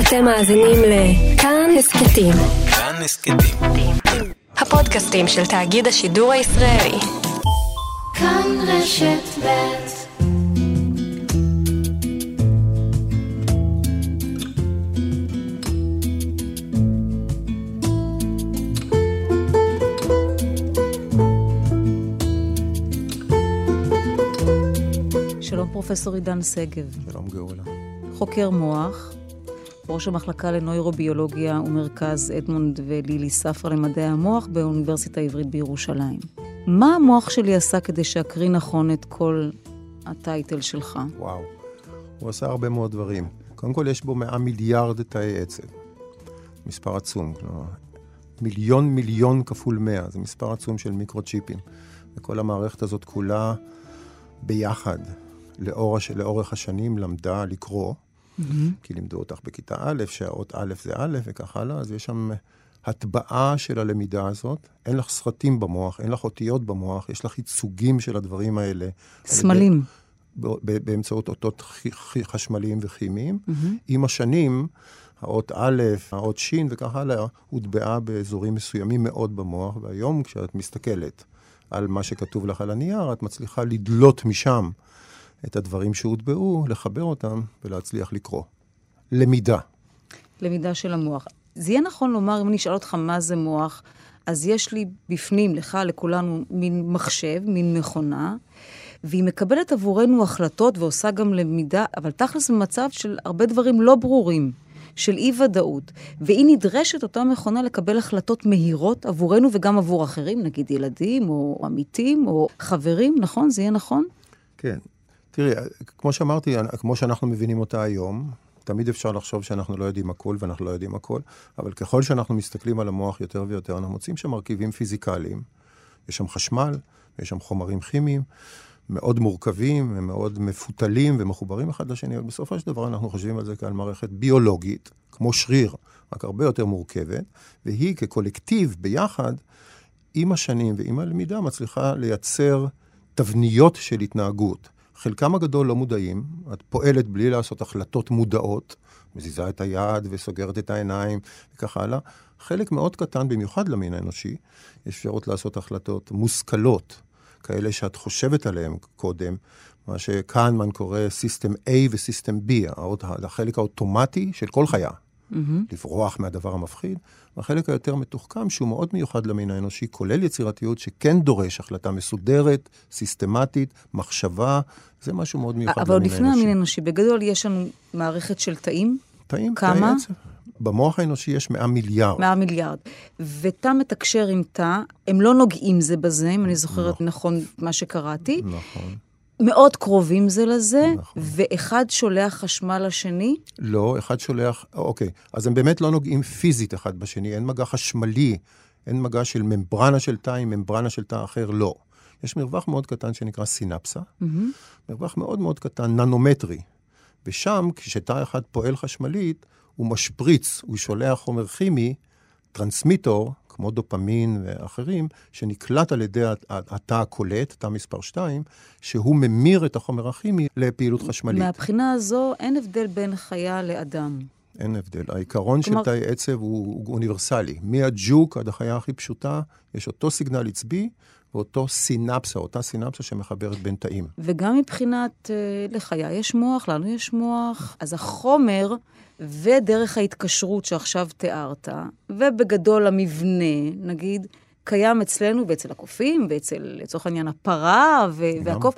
אתם מאזינים לכאן הסכתים. כאן הסכתים. הפודקאסטים של תאגיד השידור הישראלי. כאן רשת ב' שלום פרופסור עידן שגב, שלום גאולה. חוקר מוח, ראש המחלקה לנוירוביולוגיה ומרכז אדמונד ולילי ספרא למדעי המוח באוניברסיטה העברית בירושלים. מה המוח שלי עשה כדי שאקריא נכון את כל הטייטל שלך? וואו. הוא עשה הרבה מאוד דברים. קודם כל, יש בו 100 מיליארד תאי עצב. מספר עצום. כלומר, מיליון מיליון כפול 100, זה מספר עצום של מיקרו-צ'יפים. וכל המערכת הזאת כולה ביחד, לאורך, לאורך השנים, למדה לקרוא. Mm-hmm. כי לימדו אותך בכיתה א', שהאות א' זה א' וכך הלאה, אז יש שם הטבעה של הלמידה הזאת. אין לך סרטים במוח, אין לך אותיות במוח, יש לך ייצוגים של הדברים האלה. סמלים. באמצעות אותות חשמליים וכימיים. Mm-hmm. עם השנים, האות א', האות ש' וכך הלאה, הוטבעה באזורים מסוימים מאוד במוח, והיום כשאת מסתכלת על מה שכתוב לך על הנייר, את מצליחה לדלות משם את הדברים שהוטבעו, לחבר אותם ולהצליח לקרוא. למידה. למידה של המוח. זה יהיה נכון לומר, אם אני אשאל אותך מה זה מוח, אז יש לי בפנים, לך, לכולנו, מין מחשב, מין מכונה, והיא מקבלת עבורנו החלטות ועושה גם למידה, אבל תכלס במצב של הרבה דברים לא ברורים. של אי-ודאות, והיא נדרשת, אותה מכונה, לקבל החלטות מהירות עבורנו וגם עבור אחרים, נגיד ילדים או עמיתים או חברים, נכון? זה יהיה נכון? כן. תראי, כמו שאמרתי, כמו שאנחנו מבינים אותה היום, תמיד אפשר לחשוב שאנחנו לא יודעים הכל ואנחנו לא יודעים הכל, אבל ככל שאנחנו מסתכלים על המוח יותר ויותר, אנחנו מוצאים שם מרכיבים פיזיקליים. יש שם חשמל, יש שם חומרים כימיים, מאוד מורכבים, הם מאוד מפותלים ומחוברים אחד לשני, אבל בסופו של דבר אנחנו חושבים על זה כעל מערכת ביולוגית, כמו שריר, רק הרבה יותר מורכבת, והיא כקולקטיב ביחד, עם השנים ועם הלמידה, מצליחה לייצר תבניות של התנהגות. חלקם הגדול לא מודעים, את פועלת בלי לעשות החלטות מודעות, מזיזה את היד וסוגרת את העיניים וכך הלאה. חלק מאוד קטן, במיוחד למין האנושי, יש אפשרות לעשות החלטות מושכלות, כאלה שאת חושבת עליהן קודם, מה שקהנמן קורא סיסטם A וסיסטם B, החלק האוטומטי של כל חיה. Mm-hmm. לברוח מהדבר המפחיד, והחלק היותר מתוחכם, שהוא מאוד מיוחד למין האנושי, כולל יצירתיות, שכן דורש החלטה מסודרת, סיסטמטית, מחשבה, זה משהו מאוד מיוחד למין האנושי. אבל לפני המין האנושי, בגדול יש לנו מערכת של תאים. תאים, כמה? תאי במוח האנושי יש 100 מיליארד. 100 מיליארד. ותא מתקשר עם תא, הם לא נוגעים זה בזה, אם אני זוכרת נכון מה שקראתי. נכון. מאוד קרובים זה לזה, נכון. ואחד שולח חשמל לשני? לא, אחד שולח, אוקיי. אז הם באמת לא נוגעים פיזית אחד בשני, אין מגע חשמלי, אין מגע של ממברנה של תא עם ממברנה של תא אחר, לא. יש מרווח מאוד קטן שנקרא סינפסה, ממ-הממ. מרווח מאוד מאוד קטן, ננומטרי. ושם, כשתא אחד פועל חשמלית, הוא משפריץ, הוא שולח חומר כימי, טרנסמיטור, כמו דופמין ואחרים, שנקלט על ידי התא הקולט, תא מספר 2, שהוא ממיר את החומר הכימי לפעילות חשמלית. מהבחינה הזו אין הבדל בין חיה לאדם. אין הבדל. העיקרון כלומר... של תאי עצב הוא, אוניברסלי. מהג'וק עד החיה הכי פשוטה, יש אותו סיגנל עצבי ואותו סינפסה, אותה סינפסה שמחברת בין תאים. וגם מבחינת, אה, לחיה יש מוח, לנו יש מוח, אז החומר ודרך ההתקשרות שעכשיו תיארת, ובגדול המבנה, נגיד, קיים אצלנו ואצל הקופים, ואצל, לצורך העניין, הפרה ו- והקוף.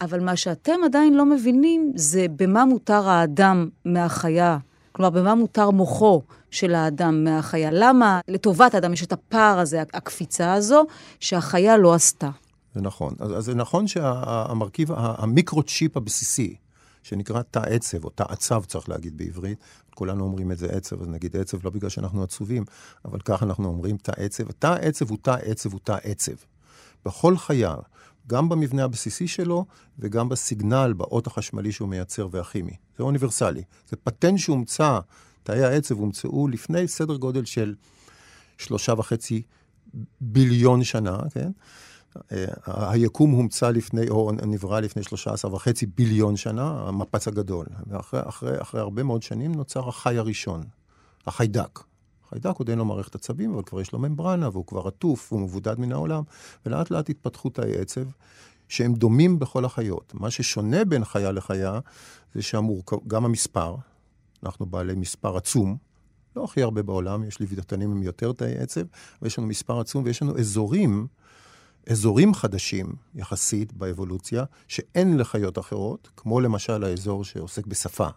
אבל מה שאתם עדיין לא מבינים זה במה מותר האדם מהחיה. כלומר, במה מותר מוחו של האדם מהחיה. למה לטובת האדם יש את הפער הזה, הקפיצה הזו, שהחיה לא עשתה. זה נכון. אז, אז זה נכון שהמרכיב, המיקרו-צ'יפ הבסיסי, שנקרא תא עצב, או תא עצב צריך להגיד בעברית, כולנו אומרים את זה עצב, אז נגיד עצב לא בגלל שאנחנו עצובים, אבל ככה אנחנו אומרים תא עצב. תא עצב הוא תא עצב הוא תא עצב. בכל חיה, גם במבנה הבסיסי שלו וגם בסיגנל, באות החשמלי שהוא מייצר והכימי. זה אוניברסלי. זה פטנט שהומצא, תאי העצב הומצאו לפני סדר גודל של שלושה וחצי ביליון שנה, כן? אה, היקום הומצא לפני, או נברא לפני 13 וחצי ביליון שנה, המפץ הגדול. ואחרי אחרי, אחרי הרבה מאוד שנים נוצר החי הראשון, החיידק. החיידק עוד אין לו מערכת עצבים, אבל כבר יש לו ממברנה, והוא כבר עטוף, והוא מבודד מן העולם, ולאט לאט התפתחו תאי עצב, שהם דומים בכל החיות. מה ששונה בין חיה לחיה, זה שגם המספר, אנחנו בעלי מספר עצום, לא הכי הרבה בעולם, יש לוויתנים עם יותר תאי עצב, ויש לנו מספר עצום, ויש לנו אזורים, אזורים חדשים יחסית באבולוציה, שאין לחיות אחרות, כמו למשל האזור שעוסק בשפה.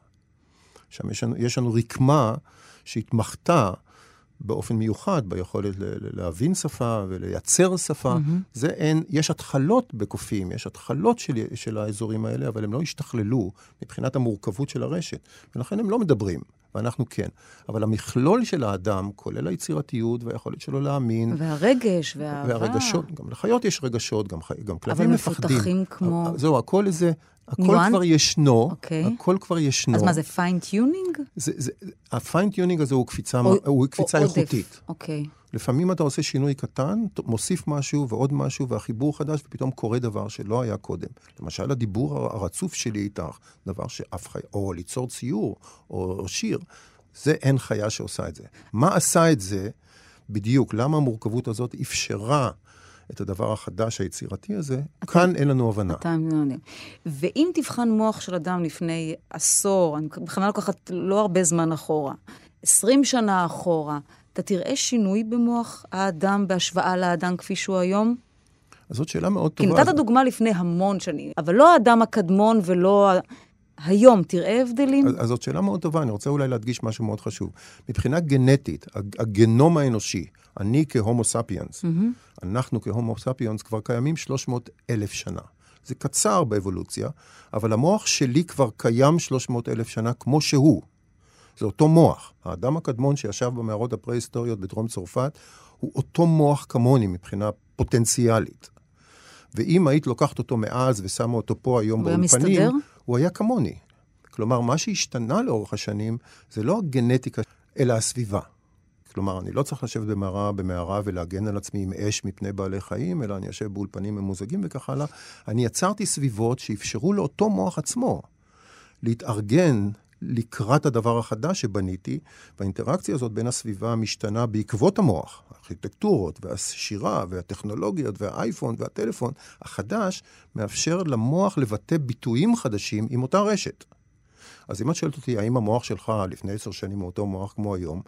שם יש לנו, יש לנו רקמה שהתמחתה באופן מיוחד ביכולת להבין שפה ולייצר שפה. Mm-hmm. זה אין, יש התחלות בקופים, יש התחלות של, של האזורים האלה, אבל הם לא השתכללו מבחינת המורכבות של הרשת, ולכן הם לא מדברים. ואנחנו כן. אבל המכלול של האדם, כולל היצירתיות והיכולת שלו להאמין. והרגש והאהבה. והרגשות, גם לחיות יש רגשות, גם, גם כלבים מפחדים. אבל מפותחים כמו... זהו, הכל איזה... הכל ניואנס? כבר ישנו, אוקיי. אוקיי. הכל כבר ישנו. אז מה, זה fine-tuning? ה fine-tuning הזה הוא קפיצה, או, הוא קפיצה או איכותית. אוקיי. אוקיי. לפעמים אתה עושה שינוי קטן, מוסיף משהו ועוד משהו, והחיבור חדש, ופתאום קורה דבר שלא היה קודם. למשל, הדיבור הרצוף שלי איתך, דבר שאף חי... או ליצור ציור, או שיר, זה אין חיה שעושה את זה. מה עשה את זה בדיוק? למה המורכבות הזאת אפשרה את הדבר החדש, היצירתי הזה, אתה, כאן אין לנו הבנה. אתה מבין. ואם תבחן מוח של אדם לפני עשור, אני בכוונה לוקחת לא הרבה זמן אחורה, 20 שנה אחורה, אתה תראה שינוי במוח האדם בהשוואה לאדם כפי שהוא היום? אז זאת שאלה מאוד טובה. כי נתת דוגמה לפני המון שנים, אבל לא האדם הקדמון ולא... היום, תראה הבדלים? אז, אז זאת שאלה מאוד טובה, אני רוצה אולי להדגיש משהו מאוד חשוב. מבחינה גנטית, הגנום האנושי, אני כהומו ספיאנס, mm-hmm. אנחנו כהומו ספיאנס כבר קיימים 300 אלף שנה. זה קצר באבולוציה, אבל המוח שלי כבר קיים 300 אלף שנה כמו שהוא. זה אותו מוח. האדם הקדמון שישב במערות הפרה-היסטוריות בדרום צרפת, הוא אותו מוח כמוני מבחינה פוטנציאלית. ואם היית לוקחת אותו מאז ושמה אותו פה היום באולפנים, הוא היה מסתדר? הוא היה כמוני. כלומר, מה שהשתנה לאורך השנים זה לא הגנטיקה, אלא הסביבה. כלומר, אני לא צריך לשבת במערה, במערה ולהגן על עצמי עם אש מפני בעלי חיים, אלא אני יושב באולפנים ממוזגים וכך הלאה. אני יצרתי סביבות שאפשרו לאותו מוח עצמו להתארגן לקראת הדבר החדש שבניתי, והאינטראקציה הזאת בין הסביבה המשתנה בעקבות המוח, הארכיטקטורות והשירה והטכנולוגיות והאייפון והטלפון החדש, מאפשר למוח לבטא ביטויים חדשים עם אותה רשת. אז אם את שואלת אותי, האם המוח שלך לפני עשר שנים הוא אותו מוח כמו היום,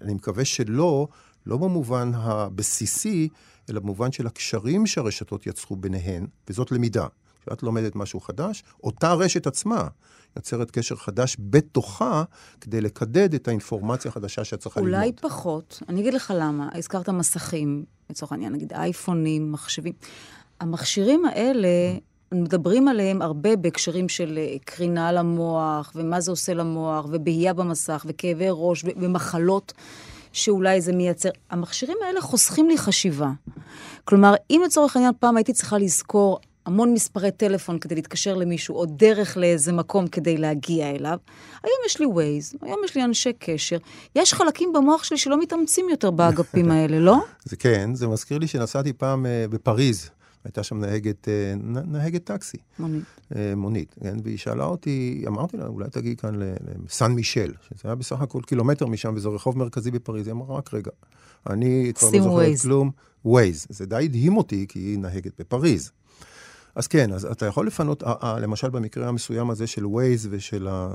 אני מקווה שלא, לא במובן הבסיסי, אלא במובן של הקשרים שהרשתות יצרו ביניהן, וזאת למידה. כשאת לומדת משהו חדש, אותה רשת עצמה יוצרת קשר חדש בתוכה כדי לקדד את האינפורמציה החדשה שאת צריכה ללמוד. אולי פחות. אני אגיד לך למה. הזכרת מסכים, לצורך העניין, נגיד אייפונים, מחשבים. המכשירים האלה, מדברים עליהם הרבה בהקשרים של אה, קרינה למוח, ומה זה עושה למוח, ובהייה במסך, וכאבי ראש, ומחלות. שאולי זה מייצר. המכשירים האלה חוסכים לי חשיבה. כלומר, אם לצורך העניין פעם הייתי צריכה לזכור המון מספרי טלפון כדי להתקשר למישהו, או דרך לאיזה מקום כדי להגיע אליו. היום יש לי ווייז, היום יש לי אנשי קשר. יש חלקים במוח שלי שלא מתאמצים יותר באגפים האלה, לא? זה כן, זה מזכיר לי שנסעתי פעם uh, בפריז. הייתה שם נהגת, אה, נהגת טקסי. מונית. אה, מונית, כן? והיא שאלה אותי, אמרתי לה, אולי תגיעי כאן לסן מישל, שזה היה בסך הכל קילומטר משם, וזה רחוב מרכזי בפריז. היא אמרה, רק רגע, אני כבר לא זוכרת כלום. ווייז. זה די הדהים אותי, כי היא נהגת בפריז. אז כן, אז אתה יכול לפנות, למשל במקרה המסוים הזה של Waze ושל ה,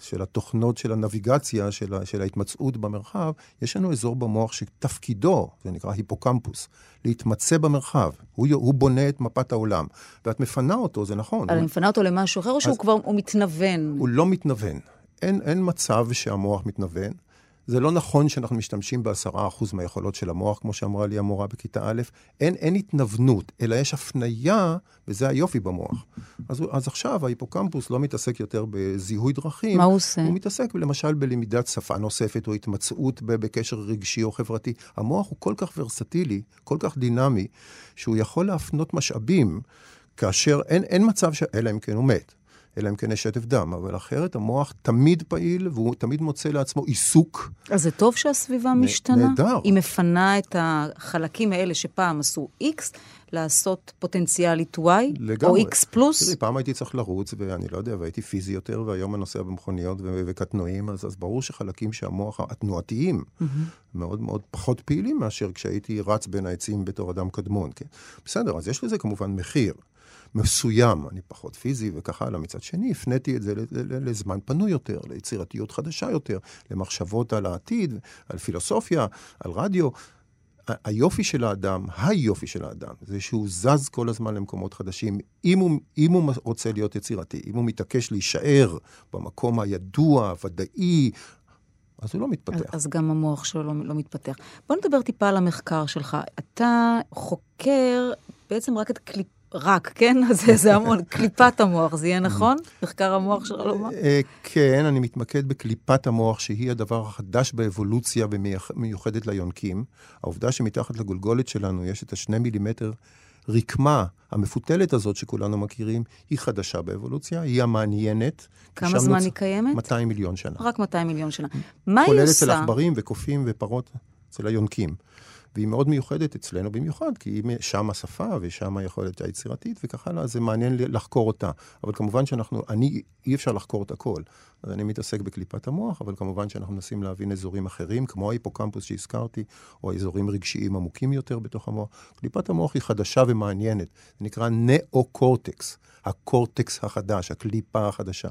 של התוכנות של הנביגציה, של, ה, של ההתמצאות במרחב, יש לנו אזור במוח שתפקידו, זה נקרא היפוקמפוס, להתמצא במרחב. הוא, הוא בונה את מפת העולם, ואת מפנה אותו, זה נכון. אבל אני מפנה אותו למשהו אחר, או שהוא כבר, הוא מתנוון? הוא לא מתנוון. אין, אין מצב שהמוח מתנוון. זה לא נכון שאנחנו משתמשים בעשרה אחוז מהיכולות של המוח, כמו שאמרה לי המורה בכיתה א', אין, אין התנוונות, אלא יש הפנייה, וזה היופי במוח. אז, אז עכשיו ההיפוקמפוס לא מתעסק יותר בזיהוי דרכים. מה הוא עושה? הוא מתעסק למשל בלמידת שפה נוספת, או התמצאות בקשר רגשי או חברתי. המוח הוא כל כך ורסטילי, כל כך דינמי, שהוא יכול להפנות משאבים, כאשר אין, אין מצב, ש... אלא אם כן הוא מת. אלא אם כן יש שטף דם, אבל אחרת המוח תמיד פעיל והוא תמיד מוצא לעצמו עיסוק. אז זה טוב שהסביבה נ- משתנה? נהדר. היא מפנה את החלקים האלה שפעם עשו X, לעשות פוטנציאלית Y, לגמרי. או X פלוס? תראי, פעם הייתי צריך לרוץ, ואני לא יודע, והייתי פיזי יותר, והיום אני נוסע במכוניות וקטנועים, אז, אז ברור שחלקים שהמוח, התנועתיים, מאוד מאוד פחות פעילים מאשר כשהייתי רץ בין העצים בתור אדם קדמון, כן? בסדר, אז יש לזה כמובן מחיר. מסוים, אני פחות פיזי וכך הלאה. מצד שני, הפניתי את זה לזמן פנוי יותר, ליצירתיות חדשה יותר, למחשבות על העתיד, על פילוסופיה, על רדיו. היופי של האדם, היופי של האדם, זה שהוא זז כל הזמן למקומות חדשים. אם הוא, אם הוא רוצה להיות יצירתי, אם הוא מתעקש להישאר במקום הידוע, הוודאי, אז הוא לא אז, מתפתח. אז גם המוח שלו לא, לא מתפתח. בוא נדבר טיפה על המחקר שלך. אתה חוקר בעצם רק את קליפ... רק, כן? אז זה, המון, קליפת המוח, זה יהיה נכון? מחקר המוח שלך לומר? אה, כן, אני מתמקד בקליפת המוח, שהיא הדבר החדש באבולוציה ומיוחדת ליונקים. העובדה שמתחת לגולגולת שלנו יש את השני מילימטר רקמה המפותלת הזאת שכולנו מכירים, היא חדשה באבולוציה, היא המעניינת. כמה זמן נוצ- היא קיימת? 200 מיליון שנה. רק 200 מיליון שנה. מה היא כולל עושה? אצל עכברים וקופים ופרות, אצל היונקים. והיא מאוד מיוחדת אצלנו במיוחד, כי שם השפה ושם היכולת היצירתית וכך הלאה, זה מעניין לחקור אותה. אבל כמובן שאנחנו, אני, אי אפשר לחקור את הכל. אז אני מתעסק בקליפת המוח, אבל כמובן שאנחנו מנסים להבין אזורים אחרים, כמו ההיפוקמפוס שהזכרתי, או אזורים רגשיים עמוקים יותר בתוך המוח. קליפת המוח היא חדשה ומעניינת. זה נקרא נאו-קורטקס, הקורטקס החדש, הקליפה החדשה.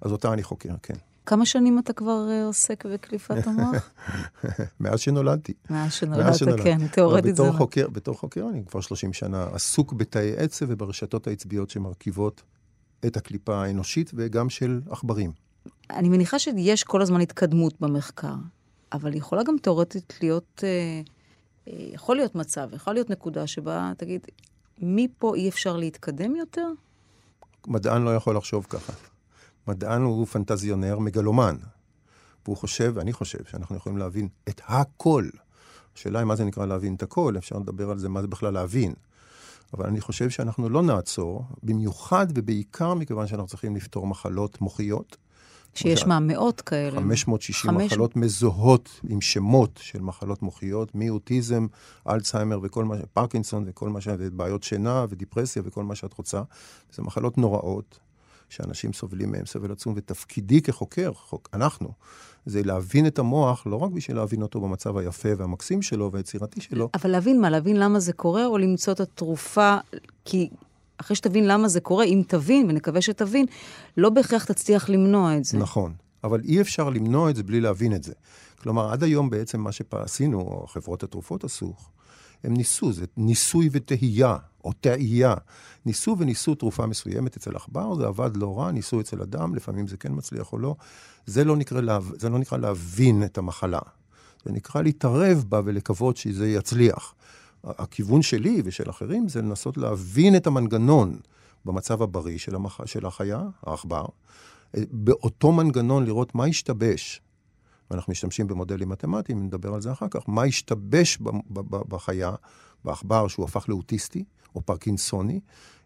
אז אותה אני חוקר, כן. כמה שנים אתה כבר אה, עוסק בקליפת המוח? מאז שנולדתי. מאז שנולדת. כן, תיאורטית זה בתור לא. חוקר, בתור חוקר אני כבר 30 שנה עסוק בתאי עצב וברשתות העצביות שמרכיבות את הקליפה האנושית וגם של עכברים. אני מניחה שיש כל הזמן התקדמות במחקר, אבל יכולה גם תיאורטית להיות, אה, אה, יכול להיות מצב, יכולה להיות נקודה שבה תגיד, מפה אי אפשר להתקדם יותר? מדען לא יכול לחשוב ככה. מדען הוא פנטזיונר מגלומן. והוא חושב, ואני חושב, שאנחנו יכולים להבין את הכל. השאלה היא מה זה נקרא להבין את הכל, אפשר לדבר על זה, מה זה בכלל להבין. אבל אני חושב שאנחנו לא נעצור, במיוחד ובעיקר מכיוון שאנחנו צריכים לפתור מחלות מוחיות. שיש מה, מאות כאלה. 560 חמש- מחלות מזוהות עם שמות של מחלות מוחיות, מאוטיזם, אלצהיימר וכל מה ש... פרקינסון וכל מה ש... ובעיות שינה ודיפרסיה וכל מה שאת רוצה. זה מחלות נוראות, שאנשים סובלים מהם סבל עצום, ותפקידי כחוקר, חוק, אנחנו, זה להבין את המוח, לא רק בשביל להבין אותו במצב היפה והמקסים שלו והיצירתי שלו, אבל להבין מה, להבין למה זה קורה, או למצוא את התרופה, כי אחרי שתבין למה זה קורה, אם תבין, ונקווה שתבין, לא בהכרח תצליח למנוע את זה. נכון. אבל אי אפשר למנוע את זה בלי להבין את זה. כלומר, עד היום בעצם מה שעשינו, או חברות התרופות עשו, הם ניסו, זה ניסוי וטהייה, או תהייה. ניסו וניסו תרופה מסוימת אצל עכבר, זה עבד לא רע, ניסו אצל אדם, לפעמים זה כן מצליח או לא. זה לא נקרא, לה, זה לא נקרא להבין את המחלה. זה נקרא להתערב בה ולקוות שזה יצליח. הכיוון שלי ושל אחרים זה לנסות להבין את המנגנון במצב הבריא של, המח... של החיה, העכבר, באותו מנגנון לראות מה השתבש. ואנחנו משתמשים במודלים מתמטיים, נדבר על זה אחר כך, מה השתבש בחיה, בעכבר שהוא הפך לאוטיסטי או פרקינסוני,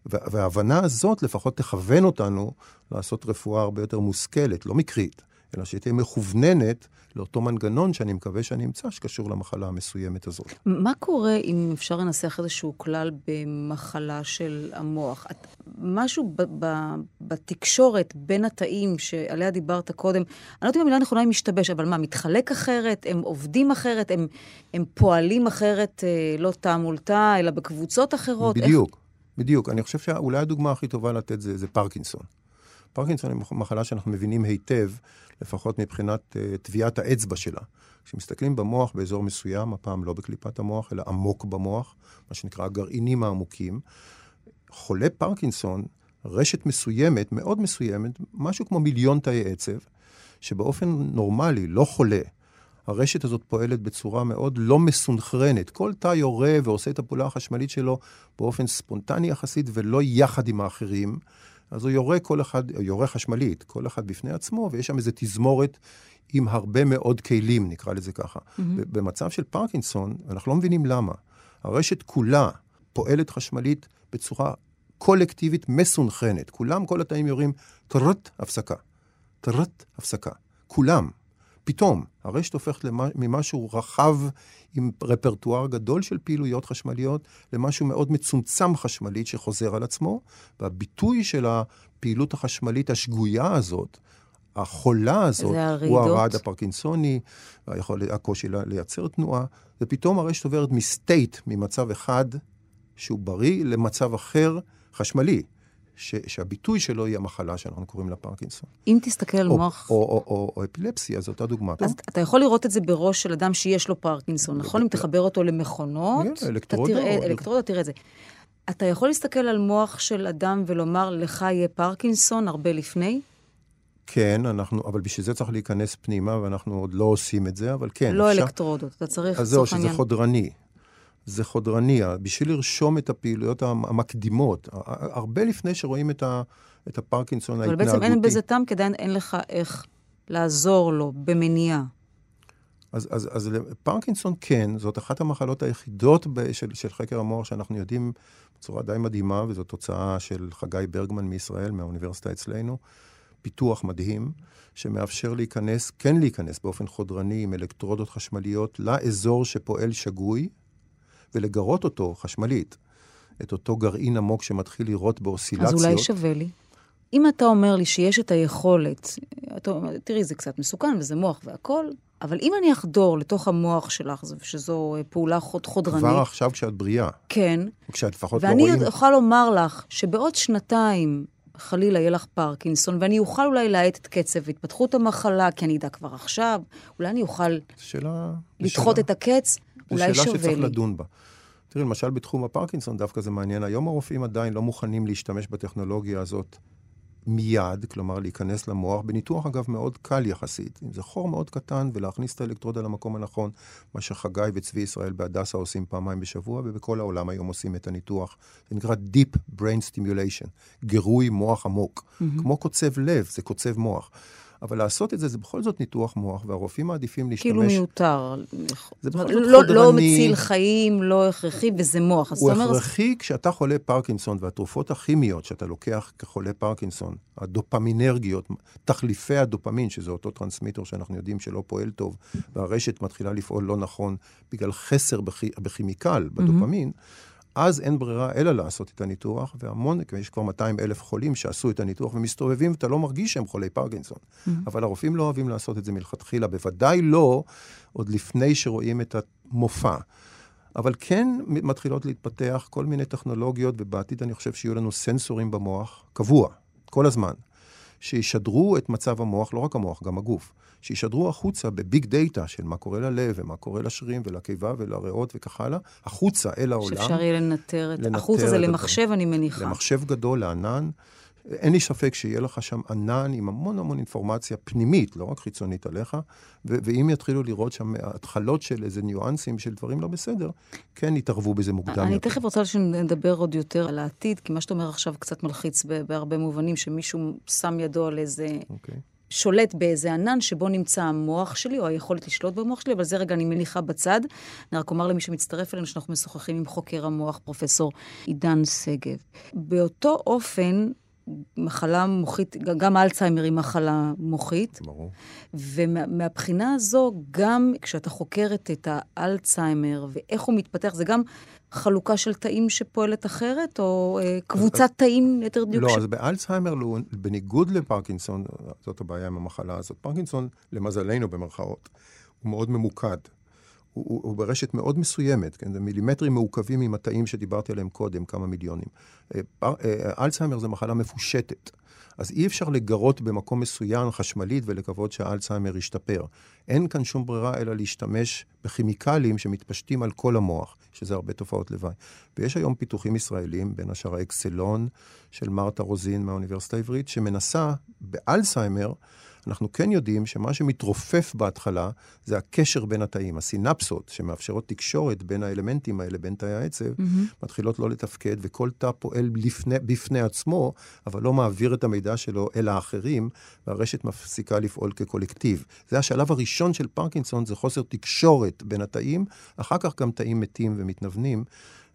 וה- וההבנה הזאת לפחות תכוון אותנו לעשות רפואה הרבה יותר מושכלת, לא מקרית, אלא שתהיה מכווננת לאותו מנגנון שאני מקווה שאני אמצא שקשור למחלה המסוימת הזאת. מה קורה אם אפשר לנסח איזשהו כלל במחלה של המוח? את, משהו ב, ב, בתקשורת בין התאים שעליה דיברת קודם, אני לא יודעת אם המילה נכונה היא משתבש, אבל מה, מתחלק אחרת? הם עובדים אחרת? הם, הם פועלים אחרת, אה, לא תא מול תא, אלא בקבוצות אחרות? בדיוק, בדיוק. אני חושב שאולי הדוגמה הכי טובה לתת זה, זה פרקינסון. פרקינסון היא מחלה שאנחנו מבינים היטב, לפחות מבחינת uh, טביעת האצבע שלה. כשמסתכלים במוח באזור מסוים, הפעם לא בקליפת המוח, אלא עמוק במוח, מה שנקרא הגרעינים העמוקים, חולה פרקינסון, רשת מסוימת, מאוד מסוימת, משהו כמו מיליון תאי עצב, שבאופן נורמלי, לא חולה, הרשת הזאת פועלת בצורה מאוד לא מסונכרנת. כל תא יורה ועושה את הפעולה החשמלית שלו באופן ספונטני יחסית ולא יחד עם האחרים. אז הוא יורה כל אחד, יורה חשמלית, כל אחד בפני עצמו, ויש שם איזו תזמורת עם הרבה מאוד כלים, נקרא לזה ככה. Mm-hmm. במצב של פרקינסון, אנחנו לא מבינים למה. הרשת כולה פועלת חשמלית בצורה קולקטיבית מסונכרנת. כולם, כל התאים יורים טרט, הפסקה. טרט, הפסקה. כולם. פתאום, הרשת הופכת ממשהו רחב עם רפרטואר גדול של פעילויות חשמליות למשהו מאוד מצומצם חשמלית שחוזר על עצמו, והביטוי של הפעילות החשמלית השגויה הזאת, החולה הזאת, הוא הרעד הפרקינסוני, היכול, הקושי לייצר תנועה, ופתאום הרשת עוברת מסטייט, ממצב אחד שהוא בריא, למצב אחר חשמלי. ש, שהביטוי שלו היא המחלה שאנחנו קוראים לה פרקינסון. אם תסתכל על מוח... או, או, או, או אפילפסיה, זו אותה דוגמה. אז טוב? אתה יכול לראות את זה בראש של אדם שיש לו פרקינסון, נכון? אם תחבר אותו למכונות, כן, אלקטרודות. אלקטרודות, תראה את זה. אתה יכול להסתכל על מוח של אדם ולומר, לך יהיה פרקינסון הרבה לפני? כן, אנחנו, אבל בשביל זה צריך להיכנס פנימה, ואנחנו עוד לא עושים את זה, אבל כן, לא אפשר... אלקטרודות, אתה צריך, אז זהו, שזה עניין... חודרני. זה חודרני, בשביל לרשום את הפעילויות המקדימות, הרבה לפני שרואים את, ה, את הפרקינסון ההתנהגותי. אבל בעצם אין בזה טעם, כי עדיין אין לך איך לעזור לו במניעה. אז, אז, אז פרקינסון כן, זאת אחת המחלות היחידות ב, של, של חקר המוח שאנחנו יודעים בצורה די מדהימה, וזו תוצאה של חגי ברגמן מישראל, מהאוניברסיטה אצלנו. פיתוח מדהים, שמאפשר להיכנס, כן להיכנס באופן חודרני עם אלקטרודות חשמליות לאזור שפועל שגוי, ולגרות אותו חשמלית, את אותו גרעין עמוק שמתחיל לירות באוסילציות. אז אולי שווה לי. אם אתה אומר לי שיש את היכולת, אתה אומר, תראי, זה קצת מסוכן וזה מוח והכול, אבל אם אני אחדור לתוך המוח שלך, שזו פעולה חוד, חודרנית... כבר עכשיו כשאת בריאה. כן. כשאת לפחות לא רואים... ואני אוכל לומר לך שבעוד שנתיים חלילה יהיה לך פרקינסון, ואני אוכל אולי להאט את קצב התפתחות המחלה, כי אני אדע כבר עכשיו, אולי אני אוכל שאלה, לדחות שאלה, את הקץ, לי. זו שאלה שצריך לדון בה. תראי, למשל בתחום הפרקינסון דווקא זה מעניין. היום הרופאים עדיין לא מוכנים להשתמש בטכנולוגיה הזאת מיד, כלומר להיכנס למוח, בניתוח אגב מאוד קל יחסית. אם זה חור מאוד קטן ולהכניס את האלקטרודה למקום הנכון, מה שחגי וצבי ישראל בהדסה עושים פעמיים בשבוע, ובכל העולם היום עושים את הניתוח. זה נקרא Deep Brain Stimulation, גירוי מוח עמוק. Mm-hmm. כמו קוצב לב, זה קוצב מוח. אבל לעשות את זה, זה בכל זאת ניתוח מוח, והרופאים מעדיפים להשתמש... כאילו מיותר. זה בכל זאת לא, חודרני. לא מציל חיים, לא הכרחי, וזה מוח. הוא הכרחי כשאתה חולה פרקינסון, והתרופות הכימיות שאתה לוקח כחולה פרקינסון, הדופמינרגיות, תחליפי הדופמין, שזה אותו טרנסמיטר שאנחנו יודעים שלא פועל טוב, והרשת מתחילה לפעול לא נכון בגלל חסר בכימיקל, בדופמין, mm-hmm. אז אין ברירה אלא לעשות את הניתוח, והמון, יש כבר 200 אלף חולים שעשו את הניתוח ומסתובבים, ואתה לא מרגיש שהם חולי פרקינסון. Mm-hmm. אבל הרופאים לא אוהבים לעשות את זה מלכתחילה, בוודאי לא עוד לפני שרואים את המופע. אבל כן מתחילות להתפתח כל מיני טכנולוגיות, ובעתיד אני חושב שיהיו לנו סנסורים במוח, קבוע, כל הזמן, שישדרו את מצב המוח, לא רק המוח, גם הגוף. שישדרו החוצה בביג דאטה של מה קורה ללב ומה קורה לשרירים ולקיבה ולריאות וכך הלאה, החוצה אל העולם. שאפשר יהיה לנטר את... החוצה זה למחשב, אני מניחה. למחשב גדול, לענן. אין לי ספק שיהיה לך שם ענן עם המון המון אינפורמציה פנימית, לא רק חיצונית עליך, ו- ואם יתחילו לראות שם התחלות של איזה ניואנסים של דברים לא בסדר, כן יתערבו בזה מוקדם אני יותר. תכף רוצה שנדבר עוד יותר על העתיד, כי מה שאתה אומר עכשיו קצת מלחיץ בהרבה מובנים, שמישהו שם ידו על איזה... Okay. שולט באיזה ענן שבו נמצא המוח שלי, או היכולת לשלוט במוח שלי, אבל זה רגע אני מניחה בצד. אני רק אומר למי שמצטרף אלינו שאנחנו משוחחים עם חוקר המוח, פרופ' עידן שגב. באותו אופן, מחלה מוחית, גם אלצהיימר היא מחלה מוחית. ברור. ומהבחינה הזו, גם כשאתה חוקרת את האלצהיימר ואיך הוא מתפתח, זה גם חלוקה של תאים שפועלת אחרת, או אה, קבוצת אז, תאים, יותר דיוק? לא, ש... אז באלצהיימר, בניגוד לפרקינסון, זאת הבעיה עם המחלה הזאת. פרקינסון, למזלנו במרכאות, הוא מאוד ממוקד. הוא, הוא, הוא ברשת מאוד מסוימת, כן? זה מילימטרים מעוכבים עם התאים שדיברתי עליהם קודם, כמה מיליונים. אה, פר, אה, אלצהיימר זה מחלה מפושטת. אז אי אפשר לגרות במקום מסוים חשמלית ולקוות שהאלצהיימר ישתפר. אין כאן שום ברירה אלא להשתמש בכימיקלים שמתפשטים על כל המוח, שזה הרבה תופעות לוואי. ויש היום פיתוחים ישראלים, בין השאר האקסלון של מרתה רוזין מהאוניברסיטה העברית, שמנסה באלצהיימר, אנחנו כן יודעים שמה שמתרופף בהתחלה זה הקשר בין התאים. הסינפסות שמאפשרות תקשורת בין האלמנטים האלה, בין תאי העצב, mm-hmm. מתחילות לא לתפקד, וכל תא פועל לפני, בפני עצמו, אבל לא מעביר את המידע שלו אל האחרים, והרשת מפסיקה לפעול כקולקטיב. זה השלב הראשון של פרקינסון, זה חוסר תקשורת בין התאים, אחר כך גם תאים מתים ומתנוונים.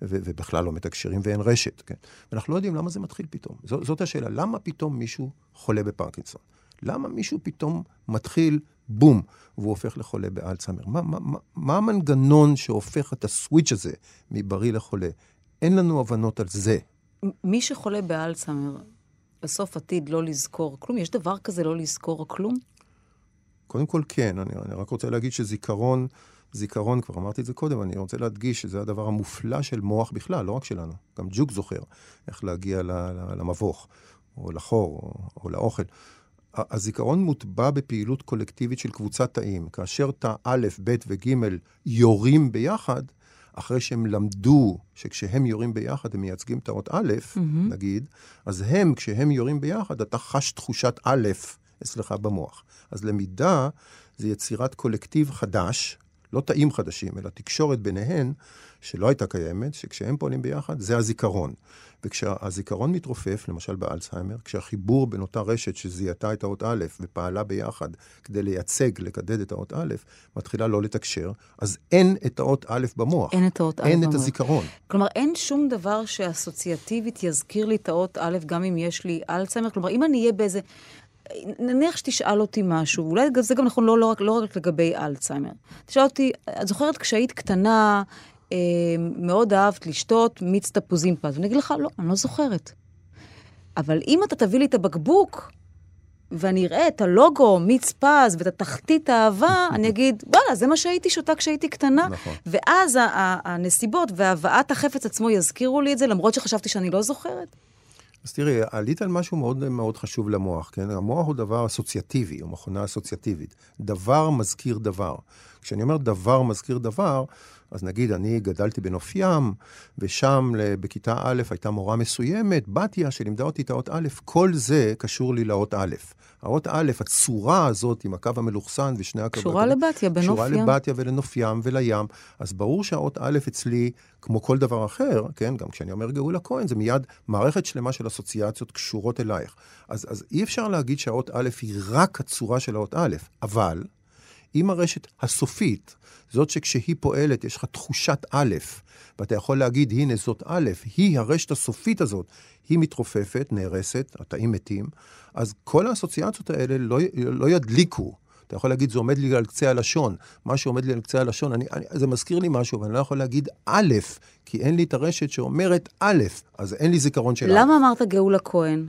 ו- ובכלל לא מתקשרים ואין רשת, כן? ואנחנו לא יודעים למה זה מתחיל פתאום. ז- זאת השאלה, למה פתאום מישהו חולה בפרקינסון? למה מישהו פתאום מתחיל, בום, והוא הופך לחולה באלצהיימר? מה, מה, מה, מה המנגנון שהופך את הסוויץ' הזה מבריא לחולה? אין לנו הבנות על זה. מי שחולה באלצהיימר, בסוף עתיד לא לזכור כלום? יש דבר כזה לא לזכור כלום? קודם כל כן, אני, אני רק רוצה להגיד שזיכרון, זיכרון, כבר אמרתי את זה קודם, אני רוצה להדגיש שזה הדבר המופלא של מוח בכלל, לא רק שלנו. גם ג'וק זוכר איך להגיע למבוך, או לחור, או, או לאוכל. הזיכרון מוטבע בפעילות קולקטיבית של קבוצת תאים. כאשר תא א', ב' וג' יורים ביחד, אחרי שהם למדו שכשהם יורים ביחד הם מייצגים את האות א', mm-hmm. נגיד, אז הם, כשהם יורים ביחד, אתה חש תחושת א' אצלך במוח. אז למידה זה יצירת קולקטיב חדש, לא תאים חדשים, אלא תקשורת ביניהן, שלא הייתה קיימת, שכשהם פועלים ביחד, זה הזיכרון. וכשהזיכרון מתרופף, למשל באלצהיימר, כשהחיבור בין אותה רשת שזיהתה את האות א' ופעלה ביחד כדי לייצג, לקדד את האות א', מתחילה לא לתקשר, אז אין את האות א' במוח. אין את האות א' אין את במוח. הזיכרון. כלומר, אין שום דבר שאסוציאטיבית יזכיר לי את האות א', גם אם יש לי אלצהיימר. כלומר, אם אני אהיה באיזה... נניח שתשאל אותי משהו, אולי זה גם נכון לא, לא, רק, לא רק לגבי אלצהיימר. תשאל אותי, את זוכרת כשהיית קטנה, אה, מאוד אהבת לשתות מיץ תפוזים פז? ואני אגיד לך, לא, אני לא זוכרת. אבל אם אתה תביא לי את הבקבוק, ואני אראה את הלוגו, מיץ פז, ואת התחתית האהבה, אני אגיד, וואלה, זה מה שהייתי שותה כשהייתי קטנה. נכון. ואז הנסיבות והבאת החפץ עצמו יזכירו לי את זה, למרות שחשבתי שאני לא זוכרת. אז תראי, עלית על משהו מאוד מאוד חשוב למוח, כן? המוח הוא דבר אסוציאטיבי, הוא מכונה אסוציאטיבית. דבר מזכיר דבר. כשאני אומר דבר מזכיר דבר, אז נגיד, אני גדלתי בנוף ים, ושם בכיתה א' הייתה מורה מסוימת, בתיה, שלימדה אותי את האות א', כל זה קשור לי לאות א'. האות א', הצורה הזאת עם הקו המלוכסן ושני הקווים... קשורה לבתיה, בנוף קשורה ים. לבתיה ולנוף ים ולים. אז ברור שהאות א' אצלי, כמו כל דבר אחר, כן, גם כשאני אומר גאולה כהן, זה מיד מערכת שלמה של אסוציאציות קשורות אלייך. אז, אז אי אפשר להגיד שהאות א' היא רק הצורה של האות א', אבל אם הרשת הסופית, זאת שכשהיא פועלת יש לך תחושת א', ואתה יכול להגיד, הנה זאת א', היא הרשת הסופית הזאת, היא מתרופפת, נהרסת, התאים מתים, אז כל האסוציאציות האלה לא, לא ידליקו. אתה יכול להגיד, זה עומד לי על קצה הלשון. מה שעומד לי על קצה הלשון, אני, אני, זה מזכיר לי משהו, אבל אני לא יכול להגיד א', כי אין לי את הרשת שאומרת א', אז אין לי זיכרון של א'. למה אמרת גאולה כהן?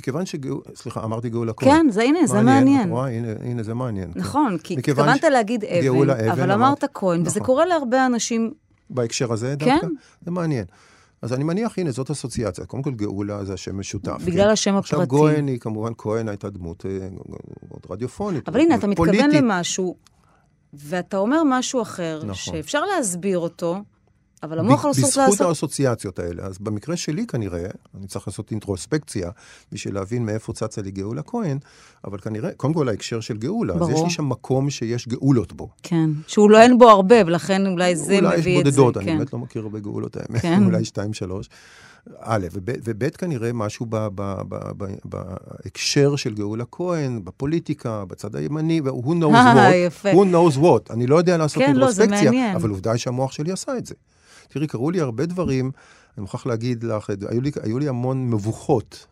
מכיוון שגאולה, סליחה, אמרתי גאולה כהן. כן, זה הנה, זה מעניין. רואה, הנה, הנה, זה מעניין. כן. נכון, כי מכיוון התכוונת ש- להגיד אבן, אבן, אבל אמרת- כהן, וזה נכון. קורה להרבה אנשים. בהקשר הזה כן. דווקא? זה מעניין. אז אני מניח, הנה, זאת אסוציאציה. קודם כל, גאולה זה השם משותף. בגלל כן? השם עכשיו, הפרטי. גוהן היא, כמובן, כהן הייתה דמות אה, מאוד רדיופונית. אבל הנה, אתה מתכוון. למשהו, ואתה אומר משהו אחר, נכון. שאפשר להסביר אותו, אבל המוח לא סוף בזכות לעשות... האסוציאציות האלה. אז במקרה שלי כנראה, אני צריך לעשות אינטרוספקציה בשביל להבין מאיפה צצה לי גאולה כהן, אבל כנראה, קודם כל ההקשר של גאולה, אז יש ברור. לי שם מקום שיש גאולות בו. כן, שהוא לא אין בו הרבה, ולכן אולי זה אולי יש מביא את זה. בודדות, אני כן. באמת לא מכיר הרבה גאולות האמת, כן. אולי שתיים, שלוש. א', וב', כנראה משהו ב- ב- ב- ב- בהקשר של גאולה כהן, בפוליטיקה, בצד הימני, ו-who knows אה, what, who knows what. אני לא יודע לעשות כן, לא, אינטרוספקציה. אבל עובדה שהמוח שלי עשה את זה. תראי, קרו לי הרבה דברים, אני מוכרח להגיד לך, היו לי, היו לי המון מבוכות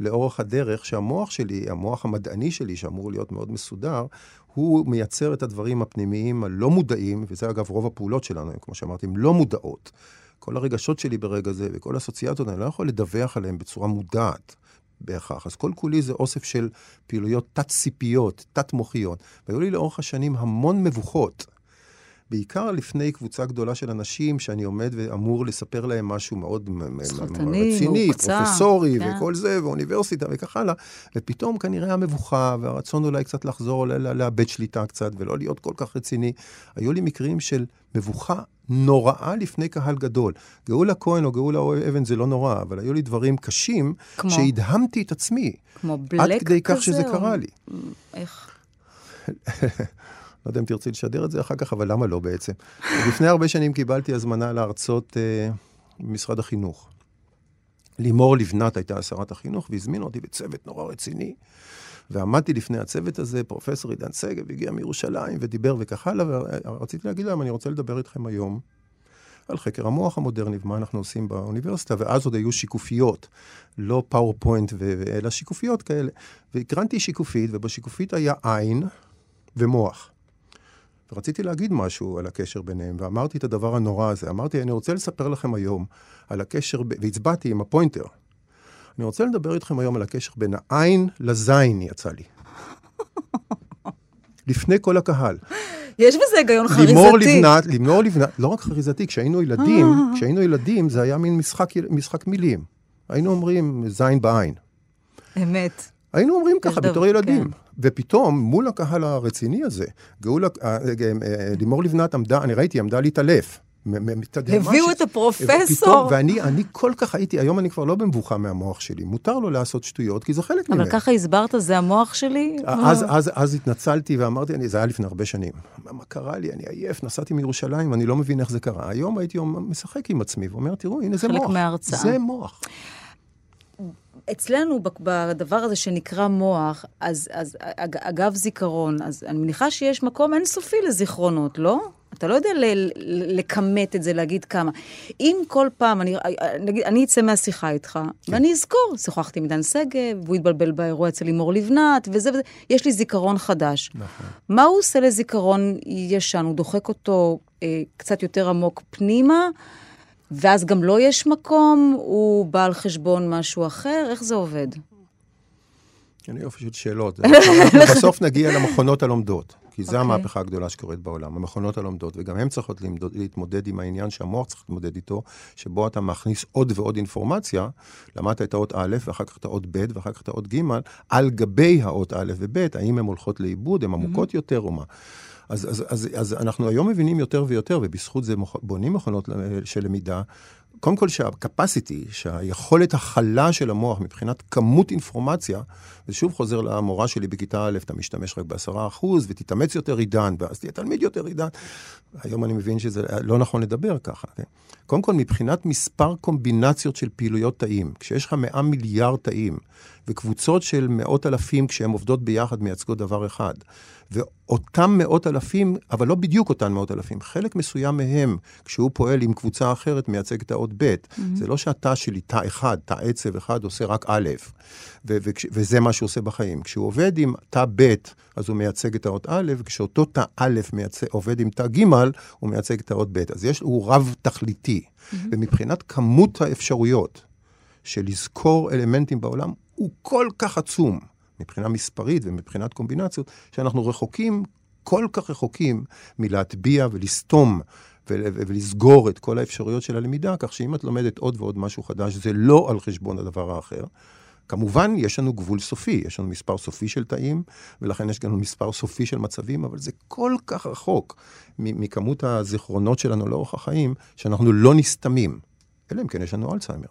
לאורך הדרך, שהמוח שלי, המוח המדעני שלי, שאמור להיות מאוד מסודר, הוא מייצר את הדברים הפנימיים הלא מודעים, וזה אגב רוב הפעולות שלנו, כמו שאמרתי, הן לא מודעות. כל הרגשות שלי ברגע זה וכל האסוציאציות, אני לא יכול לדווח עליהן בצורה מודעת בהכרח. אז כל כולי זה אוסף של פעילויות תת-סיפיות, תת-מוחיות. והיו לי לאורך השנים המון מבוכות. בעיקר לפני קבוצה גדולה של אנשים שאני עומד ואמור לספר להם משהו מאוד רציני, פרופסורי כן. וכל זה, ואוניברסיטה וכך הלאה, ופתאום כנראה המבוכה והרצון אולי קצת לחזור, לאבד שליטה קצת ולא להיות כל כך רציני. היו לי מקרים של מבוכה נוראה לפני קהל גדול. גאולה כהן או גאולה אבן זה לא נורא, אבל היו לי דברים קשים כמו? שהדהמתי את עצמי. כמו עד בלק כדי כך כזה, שזה או- קרה לי. איך? לא יודע אם תרצי לשדר את זה אחר כך, אבל למה לא בעצם? לפני הרבה שנים קיבלתי הזמנה להרצות אה, במשרד החינוך. לימור לבנת הייתה שרת החינוך, והזמינו אותי בצוות נורא רציני. ועמדתי לפני הצוות הזה, פרופסור עידן שגב הגיע מירושלים ודיבר וכך הלאה, ורציתי להגיד להם, אני רוצה לדבר איתכם היום על חקר המוח המודרני ומה אנחנו עושים באוניברסיטה, ואז עוד היו שיקופיות, לא PowerPoint, אלא שיקופיות כאלה. והקרנתי שיקופית, ובשיקופית היה עין ומוח. ורציתי להגיד משהו על הקשר ביניהם, ואמרתי את הדבר הנורא הזה. אמרתי, אני רוצה לספר לכם היום על הקשר, ב... והצבעתי עם ה pointer. אני רוצה לדבר איתכם היום על הקשר בין העין לזין, יצא לי. לפני כל הקהל. יש בזה היגיון לימור חריזתי. לבנת, לימור לבנת, לא רק חריזתי, כשהיינו ילדים, כשהיינו ילדים זה היה מין משחק, משחק מילים. היינו אומרים זין בעין. אמת. היינו אומרים ככה בתור ילדים. כן. ופתאום, מול הקהל הרציני הזה, גאולה, אה, אה, לימור לבנת עמדה, אני ראיתי, עמדה להתעלף. הביאו את הפרופסור. פתאום, ואני אני כל כך הייתי, היום אני כבר לא במבוכה מהמוח שלי. מותר לו לעשות שטויות, כי זה חלק ממנו. אבל ככה הסברת, זה המוח שלי? אז, אז, אז התנצלתי ואמרתי, אני, זה היה לפני הרבה שנים. מה, קרה לי? אני עייף, נסעתי מירושלים, אני לא מבין איך זה קרה. היום הייתי משחק עם עצמי ואומר, תראו, הנה זה חלק מוח. מההרצאה. זה מוח. אצלנו, בדבר הזה שנקרא מוח, אז, אז אג, אגב זיכרון, אז אני מניחה שיש מקום אינסופי לזיכרונות, לא? אתה לא יודע לכמת את זה, להגיד כמה. אם כל פעם, אני, נגיד, אני אצא מהשיחה איתך, כן. ואני אזכור, שוחחתי עם דן שגב, והוא התבלבל באירוע אצל לימור לבנת, וזה וזה, יש לי זיכרון חדש. נכון. מה הוא עושה לזיכרון ישן? הוא דוחק אותו אה, קצת יותר עמוק פנימה, ואז גם לא יש מקום, הוא בא על חשבון משהו אחר? איך זה עובד? אני יופי של שאלות. אנחנו בסוף נגיע למכונות הלומדות, כי זו אוקיי. המהפכה הגדולה שקורית בעולם, המכונות הלומדות, וגם הן צריכות למדוד, להתמודד עם העניין שהמוח צריך להתמודד איתו, שבו אתה מכניס עוד ועוד אינפורמציה, למדת את האות א', ואחר כך את האות ב', ואחר כך את האות ג', על גבי האות א' וב', האם הן הולכות לאיבוד, הן עמוקות יותר או מה. אז, אז, אז, אז אנחנו היום מבינים יותר ויותר, ובזכות זה. בונים מכונות ל- של למידה. קודם כל שה-capacity, שהיכולת הכלה של המוח מבחינת כמות אינפורמציה, ושוב חוזר למורה שלי בכיתה א', אתה משתמש רק בעשרה אחוז, ותתאמץ יותר עידן, ואז תהיה תלמיד יותר עידן. היום אני מבין שזה לא נכון לדבר ככה. כן? קודם כל, מבחינת מספר קומבינציות של פעילויות תאים, כשיש לך 100 מיליארד תאים, וקבוצות של מאות אלפים, כשהן עובדות ביחד, מייצגות דבר אחד. ואותם מאות אלפים, אבל לא בדיוק אותן מאות אלפים, חלק מסוים מהם, כשהוא פועל עם קבוצה אחרת, מייצג את האות ב'. Mm-hmm. זה לא שהתא שלי, תא אחד, תא עצב אחד, עושה רק א', ו- וכש- וזה מה שהוא עושה בחיים. כשהוא עובד עם תא ב', אז הוא מייצג את האות א', וכשאותו תא א' מייצג, עובד עם תא ג', הוא מייצג את האות ב'. אז יש, הוא רב-תכליתי. Mm-hmm. ומבחינת כמות האפשרויות של לזכור אלמנטים בעולם, הוא כל כך עצום. מבחינה מספרית ומבחינת קומבינציות, שאנחנו רחוקים, כל כך רחוקים מלהטביע ולסתום ול- ולסגור את כל האפשרויות של הלמידה, כך שאם את לומדת עוד ועוד משהו חדש, זה לא על חשבון הדבר האחר. כמובן, יש לנו גבול סופי, יש לנו מספר סופי של תאים, ולכן יש לנו מספר סופי של מצבים, אבל זה כל כך רחוק מכמות הזיכרונות שלנו לאורך החיים, שאנחנו לא נסתמים. אלא אם כן יש לנו אלצהיימר.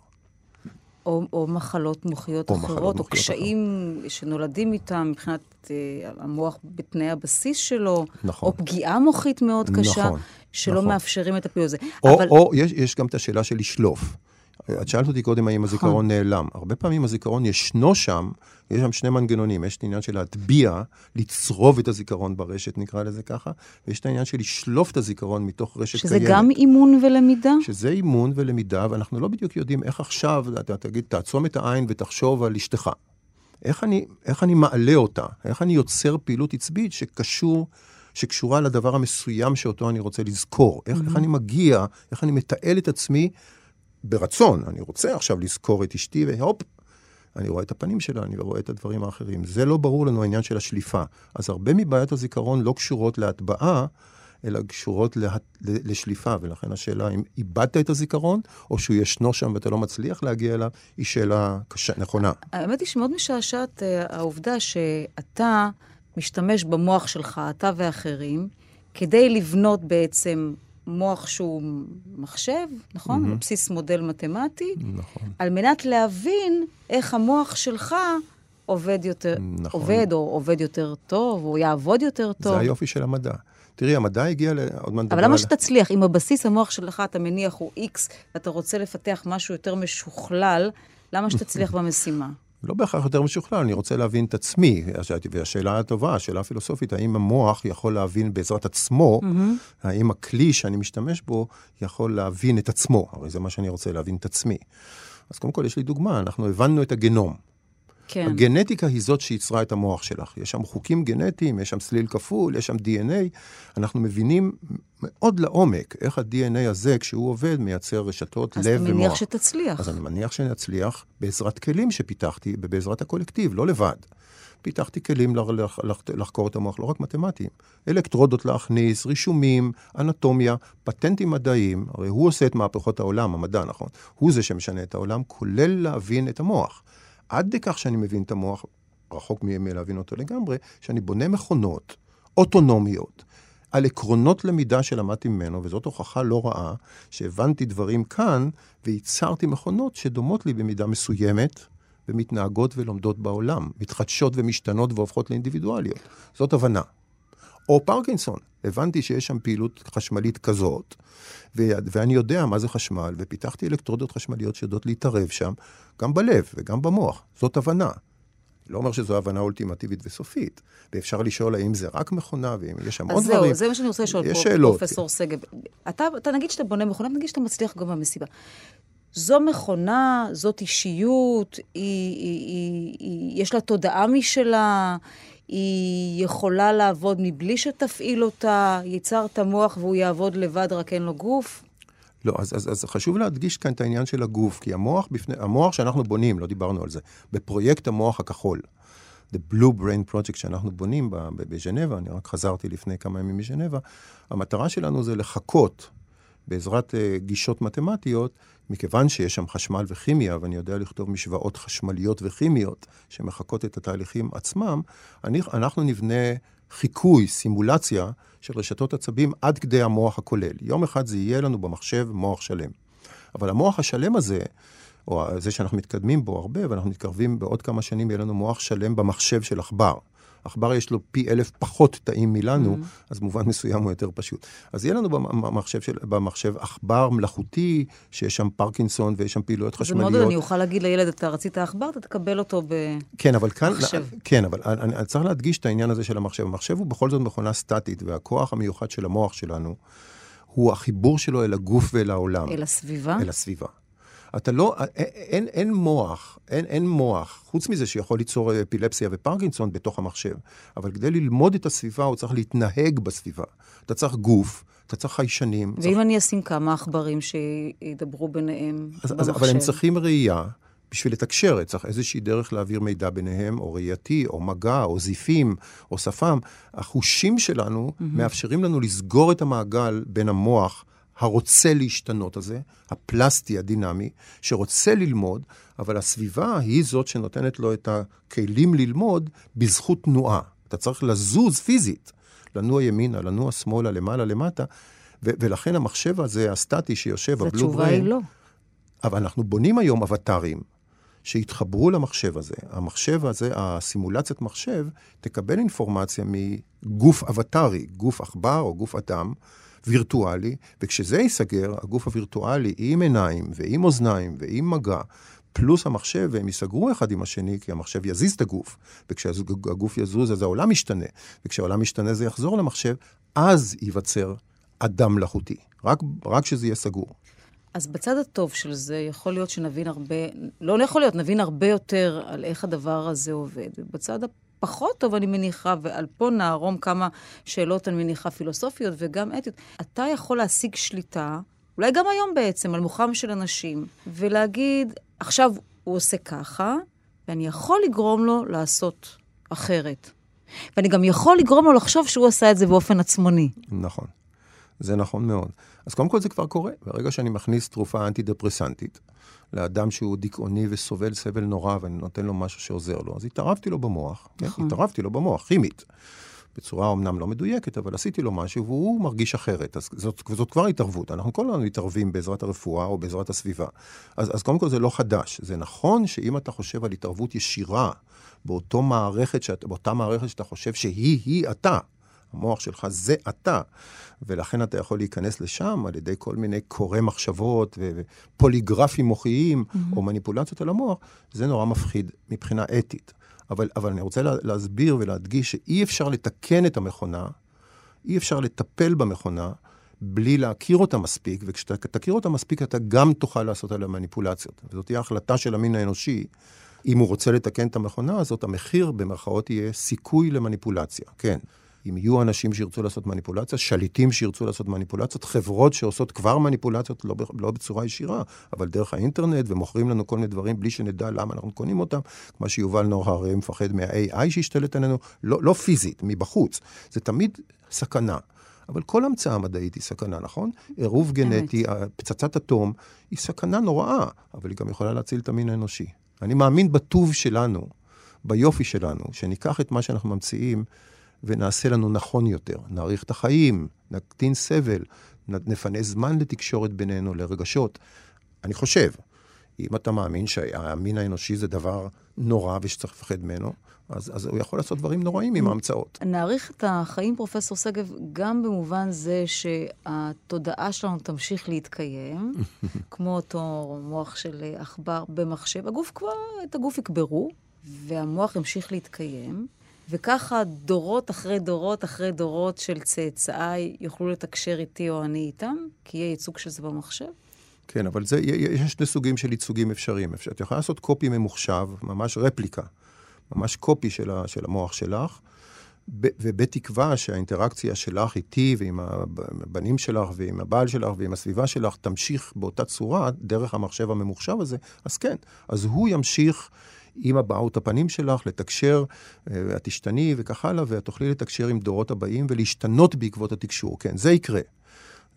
או, או מחלות מוחיות או אחרות, מחלות או מוחיות קשיים שנולדים איתם מבחינת אה, המוח בתנאי הבסיס שלו, נכון. או פגיעה מוחית מאוד קשה, נכון, שלא נכון. מאפשרים את הפעילות הזה. או, אבל או יש, יש גם את השאלה של לשלוף. את שאלת אותי קודם האם נכון. הזיכרון נעלם. הרבה פעמים הזיכרון ישנו שם, יש שם שני מנגנונים. יש את העניין של להטביע, לצרוב את הזיכרון ברשת, נקרא לזה ככה, ויש את העניין של לשלוף את הזיכרון מתוך רשת שזה קיימת. גם אימון ולמידה? שזה אימון ולמידה, ואנחנו לא בדיוק יודעים איך עכשיו, אתה תגיד, תעצום את העין ותחשוב על אשתך. איך אני, איך אני מעלה אותה? איך אני יוצר פעילות עצבית שקשור, שקשורה לדבר המסוים שאותו אני רוצה לזכור? איך, איך אני מגיע, איך אני מתעל את עצמי ברצון? אני רוצה עכשיו לזכור את אשתי, והופ, אני רואה את הפנים שלה, אני רואה את הדברים האחרים. זה לא ברור לנו העניין של השליפה. אז הרבה מבעיית הזיכרון לא קשורות להטבעה, אלא קשורות לה, לשליפה, ולכן השאלה אם איבדת את הזיכרון, או שהוא ישנו שם ואתה לא מצליח להגיע אליו, היא שאלה קשה, נכונה. האמת היא שמאוד משעשעת uh, העובדה שאתה משתמש במוח שלך, אתה ואחרים, כדי לבנות בעצם מוח שהוא מחשב, נכון? Mm-hmm. בסיס מודל מתמטי. נכון. על מנת להבין איך המוח שלך עובד יותר, נכון. עובד או עובד יותר טוב, או יעבוד יותר טוב. זה היופי של המדע. תראי, המדע הגיע ל... עוד מעט נדבר אבל למה על- שתצליח? אם הבסיס המוח שלך, אתה מניח, הוא X, ואתה רוצה לפתח משהו יותר משוכלל, למה שתצליח במשימה? לא בהכרח יותר משוכלל, אני רוצה להבין את עצמי. והשאלה הטובה, השאלה הפילוסופית, האם המוח יכול להבין בעזרת עצמו, האם הכלי שאני משתמש בו יכול להבין את עצמו? הרי זה מה שאני רוצה, להבין את עצמי. אז קודם כל, יש לי דוגמה, אנחנו הבנו את הגנום. כן. הגנטיקה היא זאת שיצרה את המוח שלך. יש שם חוקים גנטיים, יש שם סליל כפול, יש שם DNA. אנחנו מבינים מאוד לעומק איך ה-DNA הזה, כשהוא עובד, מייצר רשתות אז לב אתה ומוח. מניח שתצליח. אז אני מניח שנצליח בעזרת כלים שפיתחתי ובעזרת הקולקטיב, לא לבד. פיתחתי כלים לח, לח, לחקור את המוח, לא רק מתמטיים. אלקטרודות להכניס, רישומים, אנטומיה, פטנטים מדעיים. הרי הוא עושה את מהפכות העולם, המדע, נכון? הוא זה שמשנה את העולם, כולל להבין את המוח. עד כדי כך שאני מבין את המוח, רחוק מלהבין אותו לגמרי, שאני בונה מכונות אוטונומיות. על עקרונות למידה שלמדתי ממנו, וזאת הוכחה לא רעה, שהבנתי דברים כאן, וייצרתי מכונות שדומות לי במידה מסוימת, ומתנהגות ולומדות בעולם, מתחדשות ומשתנות והופכות לאינדיבידואליות. זאת הבנה. או פרקינסון, הבנתי שיש שם פעילות חשמלית כזאת, ו- ואני יודע מה זה חשמל, ופיתחתי אלקטרודות חשמליות שיודעות להתערב שם, גם בלב וגם במוח. זאת הבנה. לא אומר שזו הבנה אולטימטיבית וסופית, ואפשר לשאול האם זה רק מכונה, ואם יש שם עוד אז זהו, דברים. זה מה שאני רוצה לשאול פה, שאלות, פרופסור שגב. אתה, אתה נגיד שאתה בונה מכונה, נגיד שאתה מצליח גם במסיבה. זו מכונה, זאת אישיות, היא, היא, היא, היא, יש לה תודעה משלה, היא יכולה לעבוד מבלי שתפעיל אותה, ייצרת מוח והוא יעבוד לבד, רק אין לו גוף. לא, אז, אז, אז חשוב להדגיש כאן את העניין של הגוף, כי המוח, בפני, המוח שאנחנו בונים, לא דיברנו על זה, בפרויקט המוח הכחול, The Blue Brain Project שאנחנו בונים בז'נבה, אני רק חזרתי לפני כמה ימים מז'נבה, המטרה שלנו זה לחכות בעזרת uh, גישות מתמטיות, מכיוון שיש שם חשמל וכימיה, ואני יודע לכתוב משוואות חשמליות וכימיות שמחקות את התהליכים עצמם, אני, אנחנו נבנה חיקוי, סימולציה של רשתות עצבים עד כדי המוח הכולל. יום אחד זה יהיה לנו במחשב מוח שלם. אבל המוח השלם הזה, או זה שאנחנו מתקדמים בו הרבה, ואנחנו מתקרבים בעוד כמה שנים, יהיה לנו מוח שלם במחשב של עכבר. עכבר יש לו פי אלף פחות תאים מלנו, mm-hmm. אז במובן מסוים הוא יותר פשוט. אז יהיה לנו במחשב, של, במחשב עכבר מלאכותי, שיש שם פרקינסון ויש שם פעילויות זה חשמליות. מאוד, אני אוכל להגיד לילד, אתה רצית עכבר, אתה תקבל אותו ב... כן, אבל כאן, מחשב. כן, אבל אני, אני צריך להדגיש את העניין הזה של המחשב. המחשב הוא בכל זאת מכונה סטטית, והכוח המיוחד של המוח שלנו הוא החיבור שלו אל הגוף ואל העולם. אל הסביבה. אל הסביבה. אתה לא, אין, אין, אין מוח, אין, אין מוח, חוץ מזה שיכול ליצור אפילפסיה ופרקינסון בתוך המחשב, אבל כדי ללמוד את הסביבה הוא צריך להתנהג בסביבה. אתה צריך גוף, אתה צריך חיישנים. ואם צריך... אני אשים כמה עכברים שידברו ביניהם אז, במחשב? אז, אבל הם צריכים ראייה. בשביל לתקשר, צריך איזושהי דרך להעביר מידע ביניהם, או ראייתי, או מגע, או זיפים, או שפם. החושים שלנו mm-hmm. מאפשרים לנו לסגור את המעגל בין המוח הרוצה להשתנות הזה, הפלסטי, הדינמי, שרוצה ללמוד, אבל הסביבה היא זאת שנותנת לו את הכלים ללמוד בזכות תנועה. אתה צריך לזוז פיזית, לנוע ימינה, לנוע שמאלה, למעלה, למטה, ו- ולכן המחשב הזה, הסטטי שיושב, הבלו התשובה בריין, היא לא. אבל אנחנו בונים היום אבטרים שיתחברו למחשב הזה. המחשב הזה, הסימולציית מחשב, תקבל אינפורמציה מגוף אבטרי, גוף עכבר או גוף אדם, וירטואלי, וכשזה ייסגר, הגוף הווירטואלי עם עיניים ועם אוזניים ועם מגע, פלוס המחשב, והם ייסגרו אחד עם השני, כי המחשב יזיז את הגוף, וכשהגוף יזוז אז העולם משתנה, וכשהעולם משתנה זה יחזור למחשב, אז ייווצר אדם מלאכותי, רק, רק שזה יהיה סגור. אז בצד הטוב של זה, יכול להיות שנבין הרבה, לא יכול להיות, נבין הרבה יותר על איך הדבר הזה עובד. ובצד הפחות טוב, אני מניחה, ועל פה נערום כמה שאלות, אני מניחה, פילוסופיות וגם אתיות. אתה יכול להשיג שליטה, אולי גם היום בעצם, על מוחם של אנשים, ולהגיד, עכשיו הוא עושה ככה, ואני יכול לגרום לו לעשות אחרת. ואני גם יכול לגרום לו לחשוב שהוא עשה את זה באופן עצמוני. נכון. זה נכון מאוד. אז קודם כל זה כבר קורה. ברגע שאני מכניס תרופה אנטי-דפרסנטית לאדם שהוא דיכאוני וסובל סבל נורא, ואני נותן לו משהו שעוזר לו, אז התערבתי לו במוח. כן? נכון. התערבתי לו במוח, כימית. בצורה אמנם לא מדויקת, אבל עשיתי לו משהו והוא מרגיש אחרת. אז זאת, זאת כבר התערבות. אנחנו כל הזמן מתערבים בעזרת הרפואה או בעזרת הסביבה. אז, אז קודם כל זה לא חדש. זה נכון שאם אתה חושב על התערבות ישירה באותו מערכת שאת, באותה מערכת שאתה חושב שהיא-היא אתה, המוח שלך זה אתה, ולכן אתה יכול להיכנס לשם על ידי כל מיני קוראי מחשבות ופוליגרפים מוחיים mm-hmm. או מניפולציות על המוח, זה נורא מפחיד מבחינה אתית. אבל, אבל אני רוצה לה, להסביר ולהדגיש שאי אפשר לתקן את המכונה, אי אפשר לטפל במכונה בלי להכיר אותה מספיק, וכשאתה תכיר אותה מספיק אתה גם תוכל לעשות עליה מניפולציות. וזאת תהיה החלטה של המין האנושי. אם הוא רוצה לתקן את המכונה הזאת, המחיר במרכאות יהיה סיכוי למניפולציה, כן. אם יהיו אנשים שירצו לעשות מניפולציה, שליטים שירצו לעשות מניפולציות, חברות שעושות כבר מניפולציות, לא, לא בצורה ישירה, אבל דרך האינטרנט, ומוכרים לנו כל מיני דברים בלי שנדע למה אנחנו קונים אותם, כמו שיובל נור הרי מפחד מה-AI שישתלט עלינו, לא, לא פיזית, מבחוץ. זה תמיד סכנה. אבל כל המצאה מדעית היא סכנה, נכון? עירוב גנטי, פצצת אטום, היא סכנה נוראה, אבל היא גם יכולה להציל את המין האנושי. אני מאמין בטוב שלנו, ביופי שלנו, שניקח את מה שאנחנו ממציאים ונעשה לנו נכון יותר. נאריך את החיים, נקטין סבל, נפנה זמן לתקשורת בינינו, לרגשות. אני חושב, אם אתה מאמין שהמין האנושי זה דבר נורא ושצריך לפחד ממנו, אז, אז הוא יכול לעשות דברים נוראים עם ההמצאות. נאריך את החיים, פרופסור שגב, גם במובן זה שהתודעה שלנו תמשיך להתקיים, כמו אותו מוח של עכבר במחשב. הגוף כבר, את הגוף יקברו, והמוח ימשיך להתקיים. וככה דורות אחרי דורות אחרי דורות של צאצאיי יוכלו לתקשר איתי או אני איתם, כי יהיה ייצוג של זה במחשב. כן, אבל זה, יש שני סוגים של ייצוגים אפשריים. את יכולה לעשות קופי ממוחשב, ממש רפליקה, ממש קופי של, ה, של המוח שלך, ב, ובתקווה שהאינטראקציה שלך איתי ועם הבנים שלך ועם הבעל שלך ועם הסביבה שלך תמשיך באותה צורה דרך המחשב הממוחשב הזה, אז כן, אז הוא ימשיך עם הבעות הפנים שלך, לתקשר, אה, את תשתני וכך הלאה, ואת תוכלי לתקשר עם דורות הבאים ולהשתנות בעקבות התקשור. כן, זה יקרה.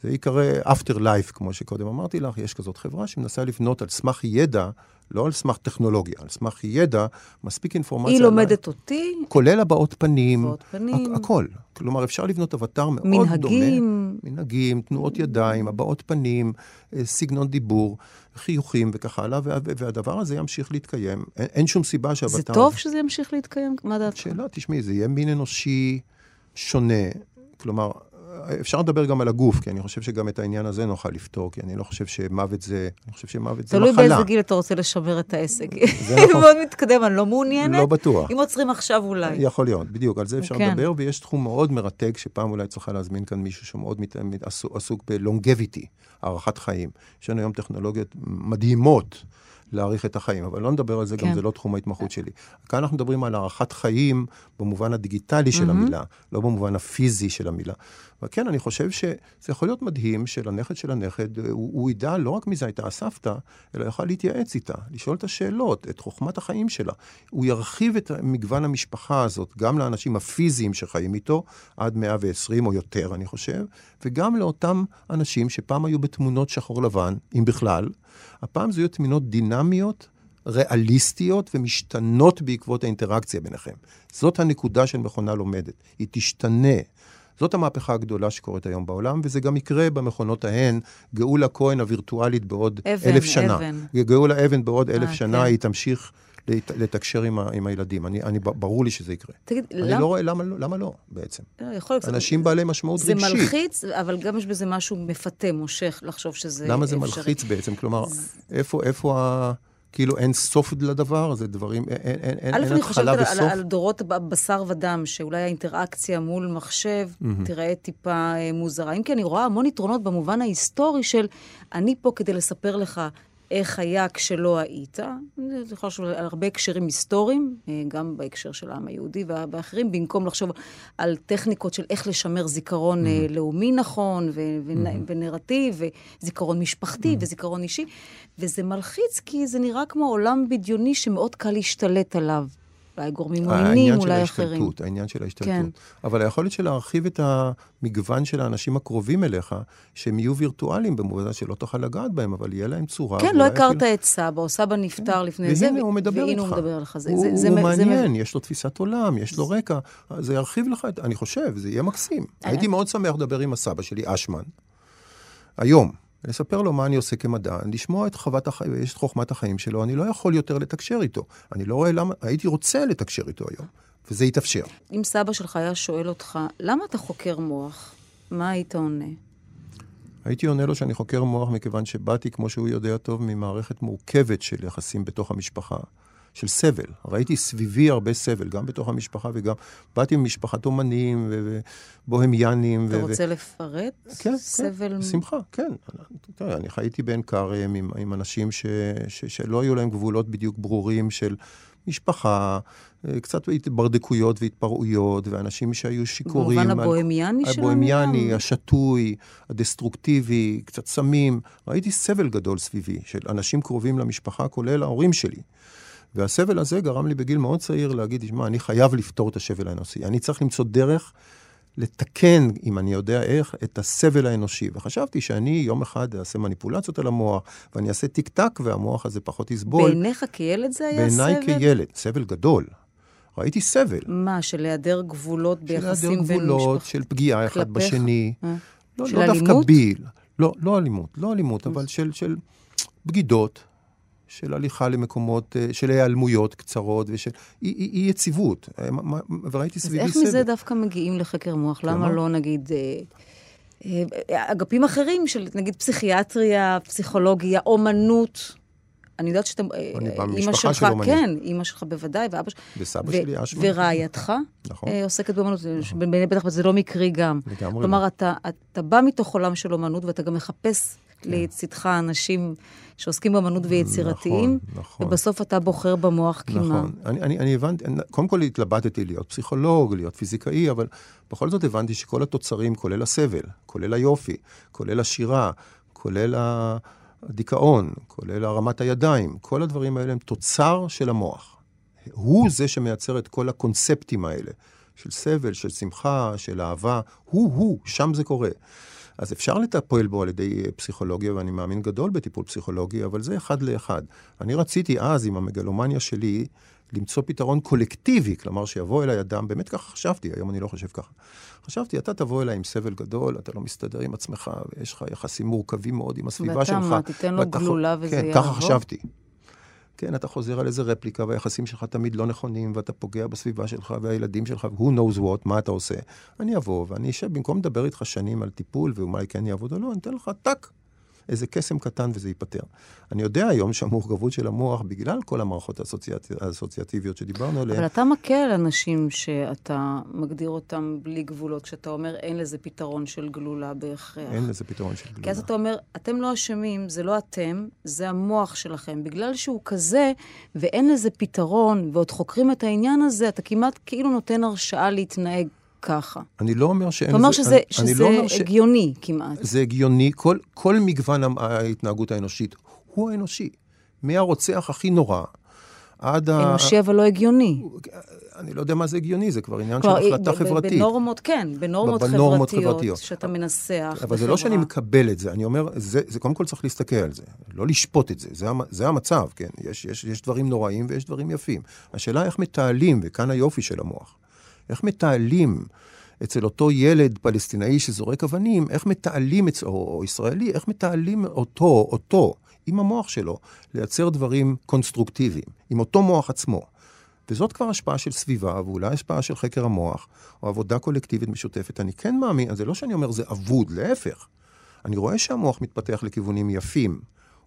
זה ייקרא after life, כמו שקודם אמרתי לך, יש כזאת חברה שמנסה לבנות על סמך ידע, לא על סמך טכנולוגיה, על סמך ידע, מספיק אינפורמציה. היא לומדת על... אותי. כולל הבעות פנים. הבעות פנים. הכל. כלומר, אפשר לבנות אבטר מאוד מנהגים. דומה. מנהגים. מנהגים, תנועות ידיים, הבעות פנים, אה, סגנון דיבור, חיוכים וכך הלאה, והדבר הזה ימשיך להתקיים. אין, אין שום סיבה שהאבטר... זה טוב שזה ימשיך להתקיים? מה דעתך? שאלה, תשמעי, זה יהיה מין אנושי שונה. כלומר, אפשר לדבר גם על הגוף, כי אני חושב שגם את העניין הזה נוכל לפתור, כי אני לא חושב שמוות זה, אני חושב שמוות זה מחלה. תלוי באיזה גיל אתה רוצה לשמר את העסק. זה נכון. מאוד מתקדם, אני לא מעוניינת. לא בטוח. אם עוצרים עכשיו אולי. יכול להיות, בדיוק, על זה אפשר כן. לדבר, ויש תחום מאוד מרתק, שפעם אולי צריכה להזמין כאן מישהו שמאוד מת, עסוק בלונגביטי, הארכת חיים. יש לנו היום טכנולוגיות מדהימות. להאריך את החיים, אבל לא נדבר על זה, כן. גם זה לא תחום ההתמחות שלי. כאן אנחנו מדברים על הארכת חיים במובן הדיגיטלי של mm-hmm. המילה, לא במובן הפיזי של המילה. וכן, אני חושב שזה יכול להיות מדהים שלנכד של הנכד, הוא, הוא ידע לא רק מי זה הייתה הסבתא, אלא יוכל להתייעץ איתה, לשאול את השאלות, את חוכמת החיים שלה. הוא ירחיב את מגוון המשפחה הזאת, גם לאנשים הפיזיים שחיים איתו, עד 120 או יותר, אני חושב, וגם לאותם אנשים שפעם היו בתמונות שחור לבן, אם בכלל. הפעם זה יהיו תמונות דינמיות, ריאליסטיות ומשתנות בעקבות האינטראקציה ביניכם. זאת הנקודה של מכונה לומדת, היא תשתנה. זאת המהפכה הגדולה שקורית היום בעולם, וזה גם יקרה במכונות ההן. גאולה כהן הווירטואלית בעוד אבן, אלף שנה. אבן. גאולה אבן בעוד אלף 아, אה, שנה, כן. היא תמשיך לת, לתקשר עם, ה, עם הילדים. אני, אני, ברור לי שזה יקרה. תגיד, אני למ... לא רואה למה, למה לא, בעצם. לא, יכול להיות... אנשים זה, בעלי משמעות זה רגשית. זה מלחיץ, אבל גם יש בזה משהו מפתה, מושך, לחשוב שזה למה זה אפשרי. מלחיץ בעצם? כלומר, זה... איפה, איפה ה... כאילו אין סוף לדבר, זה דברים, אין, אין, אין, התחלה וסוף. א', אני חושבת על, על דורות בשר ודם, שאולי האינטראקציה מול מחשב mm-hmm. תיראה טיפה אה, מוזרה. אם כי אני רואה המון יתרונות במובן ההיסטורי של אני פה כדי לספר לך איך היה כשלא היית. זה יכול לחשוב על הרבה הקשרים היסטוריים, אה, גם בהקשר של העם היהודי ואחרים, במקום לחשוב על טכניקות של איך לשמר זיכרון mm-hmm. לאומי נכון, ו- mm-hmm. ונרטיב, וזיכרון משפחתי, mm-hmm. וזיכרון אישי. וזה מלחיץ, כי זה נראה כמו עולם בדיוני שמאוד קל להשתלט עליו. אולי גורמים עוינים, אולי אחרים. העניין של ההשתלטות, העניין של ההשתלטות. כן. אבל היכולת של להרחיב את המגוון של האנשים הקרובים אליך, שהם יהיו וירטואליים במובן שלא תוכל לגעת בהם, אבל יהיה להם צורה. כן, לא הכרת אפילו- את סבא, או סבא נפטר לפני זה, והנה הוא מדבר והנה. הוא מדבר לך. זה, הוא, זה, הוא זה, זה, מעניין, יש לו תפיסת עולם, יש לו רקע. זה ירחיב לך את... אני חושב, זה יהיה מקסים. הייתי מאוד שמח לדבר עם הסבא שלי, אשמן, היום. לספר לו מה אני עושה כמדען, לשמוע את חוות החיים, יש את חוכמת החיים שלו, אני לא יכול יותר לתקשר איתו. אני לא רואה למה, הייתי רוצה לתקשר איתו היום, וזה יתאפשר. אם סבא שלך היה שואל אותך, למה אתה חוקר מוח? מה היית עונה? הייתי עונה לו שאני חוקר מוח מכיוון שבאתי, כמו שהוא יודע טוב, ממערכת מורכבת של יחסים בתוך המשפחה, של סבל. ראיתי סביבי הרבה סבל, גם בתוך המשפחה וגם... באתי ממשפחת אומנים ובוהמיאנים. אתה ו- רוצה לפרט? כן, סבל... כן, בשמחה, כן. תראה, אני חייתי בעין כרם עם, עם אנשים ש, ש, שלא היו להם גבולות בדיוק ברורים של משפחה, אה, קצת התברדקויות והתפרעויות, ואנשים שהיו שיכורים. במובן הבוהמיאני של הבוהמיאני, המילה? השתוי, הדסטרוקטיבי, קצת סמים. ראיתי סבל גדול סביבי של אנשים קרובים למשפחה, כולל ההורים שלי. והסבל הזה גרם לי בגיל מאוד צעיר להגיד, תשמע, אני חייב לפתור את הסבל האנושי. אני צריך למצוא דרך לתקן, אם אני יודע איך, את הסבל האנושי. וחשבתי שאני יום אחד אעשה מניפולציות על המוח, ואני אעשה טיק טק, והמוח הזה פחות יסבול. בעיניך כילד זה היה סבל? בעיניי כילד, סבל גדול. ראיתי סבל. מה, של היעדר גבולות של ביחסים היעדר בין גבולות, משפחה? של פגיעה אחד? בשני. אה. לא, של לא דווקא אלימות? בי. לא, לא אלימות, לא אלימות, אבל של, של בגידות, של הליכה למקומות, אה, של היעלמויות קצרות ושל אי, אי, אי יציבות. אה, מה- מה- וראיתי אז סביבי איך. מזה דווקא מגיעים לחקר מוח? למה? לא, נגיד, אה, אגפים אחרים של, נגיד, פסיכיאטריה, פסיכולוגיה, אומנות? אני יודעת שאתה... אה, אני בא ממשפחה של אומנים. כן, אימא שלך בוודאי, ואבא שלך. וסבא שלי אשמן. ורעייתך נכון. עוסקת באומנות, שבעיני בטח זה לא מקרי גם. לגמרי כלומר, לא. אתה, אתה בא מתוך עולם של אומנות, ואתה גם מחפש לצדך אנשים שעוסקים באומנות ויצירתיים, נכון, נכון. ובסוף אתה בוחר במוח כי מה? נכון. אני, אני, אני הבנתי, קודם כל התלבטתי להיות פסיכולוג, להיות פיזיקאי, אבל בכל זאת הבנתי שכל התוצרים, כולל הסבל, כולל היופי, כולל השירה, כולל הדיכאון, כולל הרמת הידיים, כל הדברים האלה הם תוצר של המוח. הוא זה שמייצר את כל הקונספטים האלה, של סבל, של שמחה, של אהבה, הוא-הוא, שם זה קורה. אז אפשר לטפל בו על ידי אה, פסיכולוגיה, ואני מאמין גדול בטיפול פסיכולוגי, אבל זה אחד לאחד. אני רציתי אז, עם המגלומניה שלי, למצוא פתרון קולקטיבי, כלומר שיבוא אליי אדם, באמת ככה חשבתי, היום אני לא חושב ככה. חשבתי, אתה תבוא אליי עם סבל גדול, אתה לא מסתדר עם עצמך, ויש לך יחסים מורכבים מאוד עם הסביבה ואתה שלך. מה, תיתן לו ואתה גלולה וזה כן, יעבור? ככה חשבתי. כן, אתה חוזר על איזה רפליקה, והיחסים שלך תמיד לא נכונים, ואתה פוגע בסביבה שלך והילדים שלך, who knows what, מה אתה עושה. אני אבוא ואני אשב, במקום לדבר איתך שנים על טיפול ואולי כן יעבוד או לא, אני אתן לך טאק, איזה קסם קטן וזה ייפתר. אני יודע היום שהמורכבות של המוח, בגלל כל המערכות האסוציאט... האסוציאטיביות שדיברנו עליהן, אבל אתה מכה על אנשים שאתה מגדיר אותם בלי גבולות, כשאתה אומר אין לזה פתרון של גלולה בהכרח. אין לזה פתרון של כי גלולה. אז אתה אומר, אתם לא אשמים, זה לא אתם, זה המוח שלכם. בגלל שהוא כזה, ואין לזה פתרון, ועוד חוקרים את העניין הזה, אתה כמעט כאילו נותן הרשאה להתנהג ככה. אני לא אומר שאין אתה אומר. שזה, אני, שזה אני לא אומר ש... הגיוני כמעט. זה הגיוני, כל, כל מגוון ההתנהגות האנושית הוא האנושי. מהרוצח הכי נורא עד ה... אנושי אבל לא הגיוני. אני לא יודע מה זה הגיוני, זה כבר עניין של החלטה ב- ב- חברתית. בנורמות, כן, בנורמות בנורמות חברתיות, חברתיות. שאתה מנסח אבל זה לא שאני בחברה. מקבל את זה, אני אומר, זה, זה קודם כל צריך להסתכל על זה, לא לשפוט את זה, זה, זה המצב, כן? יש, יש, יש דברים נוראים ויש דברים יפים. השאלה איך מתעלים, וכאן היופי של המוח, איך מתעלים אצל אותו ילד פלסטינאי שזורק אבנים, איך מתעלים. או, או ישראלי, איך מתעלים אותו, אותו, עם המוח שלו, לייצר דברים קונסטרוקטיביים, עם אותו מוח עצמו. וזאת כבר השפעה של סביבה, ואולי השפעה של חקר המוח, או עבודה קולקטיבית משותפת. אני כן מאמין, זה לא שאני אומר זה אבוד, להפך. אני רואה שהמוח מתפתח לכיוונים יפים,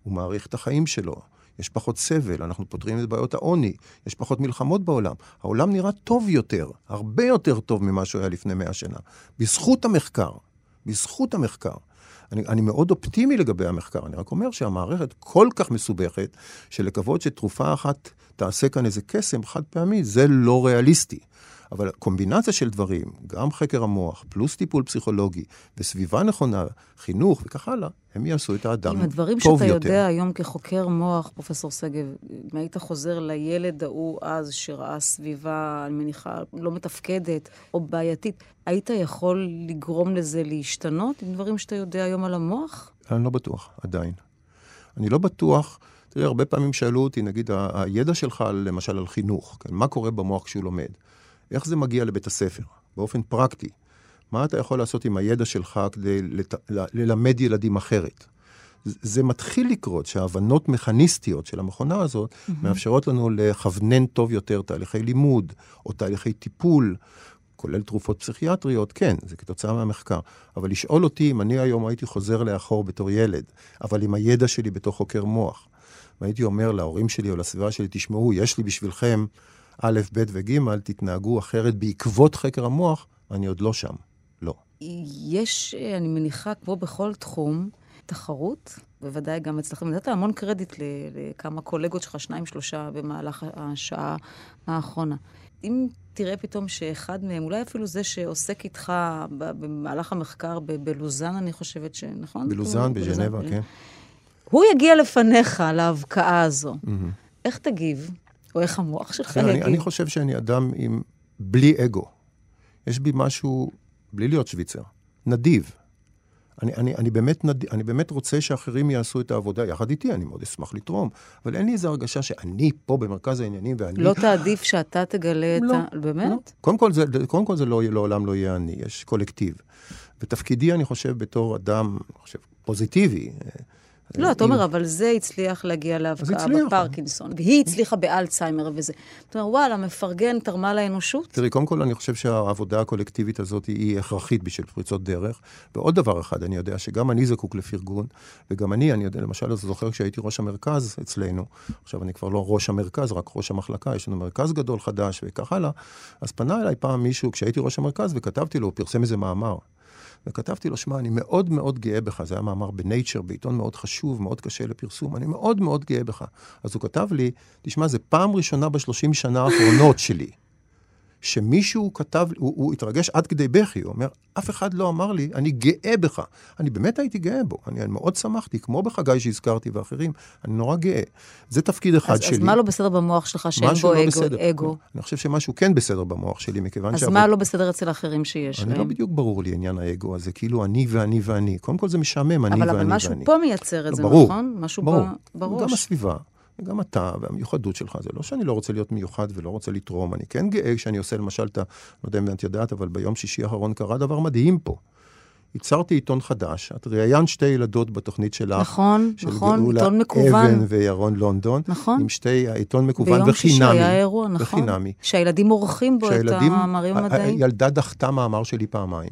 הוא מעריך את החיים שלו. יש פחות סבל, אנחנו פותרים את בעיות העוני, יש פחות מלחמות בעולם. העולם נראה טוב יותר, הרבה יותר טוב ממה שהוא היה לפני מאה שנה. בזכות המחקר, בזכות המחקר. אני, אני מאוד אופטימי לגבי המחקר, אני רק אומר שהמערכת כל כך מסובכת, שלקוות שתרופה אחת תעשה כאן איזה קסם חד פעמי, זה לא ריאליסטי. אבל קומבינציה של דברים, גם חקר המוח, פלוס טיפול פסיכולוגי, וסביבה נכונה, חינוך וכך הלאה, הם יעשו את האדם טוב יותר. עם הדברים שאתה יודע היום כחוקר מוח, פרופסור שגב, אם היית חוזר לילד ההוא אז, שראה סביבה, אני מניחה, לא מתפקדת או בעייתית, היית יכול לגרום לזה להשתנות עם דברים שאתה יודע היום על המוח? אני לא בטוח, עדיין. אני לא בטוח, תראי, הרבה פעמים שאלו אותי, נגיד, הידע שלך, למשל, על חינוך, כן? מה קורה במוח כשהוא לומד? איך זה מגיע לבית הספר, באופן פרקטי? מה אתה יכול לעשות עם הידע שלך כדי לת... ללמד ילדים אחרת? זה מתחיל לקרות, שההבנות מכניסטיות של המכונה הזאת mm-hmm. מאפשרות לנו לכוונן טוב יותר תהליכי לימוד או תהליכי טיפול, כולל תרופות פסיכיאטריות, כן, זה כתוצאה מהמחקר. אבל לשאול אותי אם אני היום הייתי חוזר לאחור בתור ילד, אבל עם הידע שלי בתור חוקר מוח, והייתי אומר להורים שלי או לסביבה שלי, תשמעו, יש לי בשבילכם א', ב' וג', תתנהגו אחרת בעקבות חקר המוח, אני עוד לא שם. לא. יש, אני מניחה, כמו בכל תחום, תחרות, בוודאי גם אצלכם. נתת המון קרדיט לכמה קולגות שלך, שניים, שלושה, במהלך השעה האחרונה. אם תראה פתאום שאחד מהם, אולי אפילו זה שעוסק איתך במהלך המחקר בלוזן, אני חושבת ש... נכון? בלוזן, בז'נבה, כן. הוא יגיע לפניך להבקעה הזו. Mm-hmm. איך תגיב? או איך המוח שלך יגיב? אני, אני חושב שאני אדם עם... בלי אגו. יש בי משהו, בלי להיות שוויצר, נדיב. אני, אני, אני, באמת נד... אני באמת רוצה שאחרים יעשו את העבודה יחד איתי, אני מאוד אשמח לתרום, אבל אין לי איזו הרגשה שאני פה במרכז העניינים ואני... לא תעדיף שאתה תגלה לא, את ה... באמת? לא. קודם כל זה, קודם כל זה לא, לעולם לא יהיה אני, יש קולקטיב. ותפקידי, אני חושב, בתור אדם, אני חושב, פוזיטיבי, לא, אתה אומר, אבל זה הצליח להגיע להבקעה בפרקינסון, והיא הצליחה באלצהיימר וזה. אתה אומר, וואלה, מפרגן, תרמה לאנושות? תראי, קודם כל, אני חושב שהעבודה הקולקטיבית הזאת היא הכרחית בשביל פריצות דרך. ועוד דבר אחד, אני יודע שגם אני זקוק לפרגון, וגם אני, אני יודע, למשל, אז זוכר כשהייתי ראש המרכז אצלנו, עכשיו אני כבר לא ראש המרכז, רק ראש המחלקה, יש לנו מרכז גדול חדש וכך הלאה, אז פנה אליי פעם מישהו, כשהייתי ראש המרכז, וכתבתי לו, הוא פרסם איזה מאמר. וכתבתי לו, שמע, אני מאוד מאוד גאה בך, זה היה מאמר בנייצ'ר, בעיתון מאוד חשוב, מאוד קשה לפרסום, אני מאוד מאוד גאה בך. אז הוא כתב לי, תשמע, זו פעם ראשונה בשלושים שנה האחרונות שלי. שמישהו כתב, הוא, הוא התרגש עד כדי בכי, הוא אומר, אף אחד לא אמר לי, אני גאה בך. אני באמת הייתי גאה בו, אני, אני מאוד שמחתי, כמו בחגי שהזכרתי ואחרים, אני נורא גאה. זה תפקיד אחד אז, שלי. אז מה לא בסדר במוח שלך שאין בו לא אגו, בסדר. אגו? אני חושב שמשהו כן בסדר במוח שלי, מכיוון אז מה לא בסדר אצל האחרים שיש אני לא להם? לא בדיוק ברור לי עניין האגו הזה, כאילו אני ואני ואני. קודם כל זה משעמם, אני אבל, ואני אבל משהו ואני. פה מייצר את זה, ברור, נכון? משהו ברור. בראש. גם הסביבה. וגם אתה, והמיוחדות שלך, זה לא שאני לא רוצה להיות מיוחד ולא רוצה לתרום, אני כן גאה כשאני עושה למשל את ה... לא יודע אם את יודעת, אבל ביום שישי האחרון קרה דבר מדהים פה. ייצרתי עיתון חדש, את ראיינת שתי ילדות בתוכנית שלך. נכון, של נכון, גאולה עיתון מקוון. אבן וירון לונדון. נכון. עם שתי, עיתון מקוון ביום וחינמי. שישי היה אירוע, נכון. וחינמי. שהילדים עורכים בו את המאמרים המדעיים. הילדה דחתה מאמר שלי פעמיים.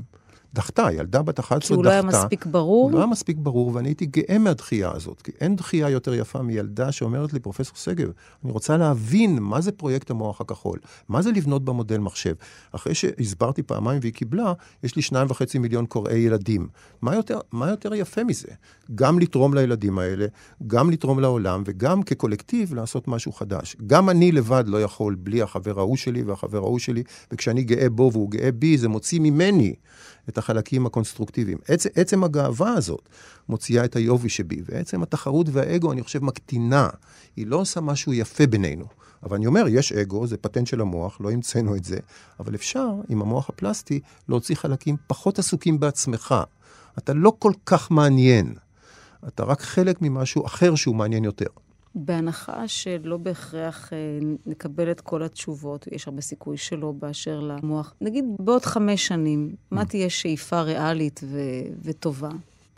דחתה, ילדה בת 11 דחתה. כי הוא לא היה מספיק ברור? הוא לא היה מספיק ברור, ואני הייתי גאה מהדחייה הזאת, כי אין דחייה יותר יפה מילדה שאומרת לי, פרופסור שגב, אני רוצה להבין מה זה פרויקט המוח הכחול, מה זה לבנות במודל מחשב. אחרי שהסברתי פעמיים והיא קיבלה, יש לי שניים וחצי מיליון קוראי ילדים. מה יותר, מה יותר יפה מזה? גם לתרום לילדים האלה, גם לתרום לעולם, וגם כקולקטיב לעשות משהו חדש. גם אני לבד לא יכול בלי החבר ההוא שלי והחבר ההוא שלי, וכשאני גאה בו והוא גאה בי, זה מוציא ממני את החלקים הקונסטרוקטיביים. עצם, עצם הגאווה הזאת מוציאה את היובי שבי, ועצם התחרות והאגו, אני חושב, מקטינה. היא לא עושה משהו יפה בינינו. אבל אני אומר, יש אגו, זה פטנט של המוח, לא המצאנו את זה, אבל אפשר, עם המוח הפלסטי, להוציא חלקים פחות עסוקים בעצמך. אתה לא כל כך מעניין. אתה רק חלק ממשהו אחר שהוא מעניין יותר. בהנחה שלא בהכרח אה, נקבל את כל התשובות, יש הרבה סיכוי שלא באשר למוח. נגיד בעוד חמש שנים, מה mm. תהיה שאיפה ריאלית ו- וטובה?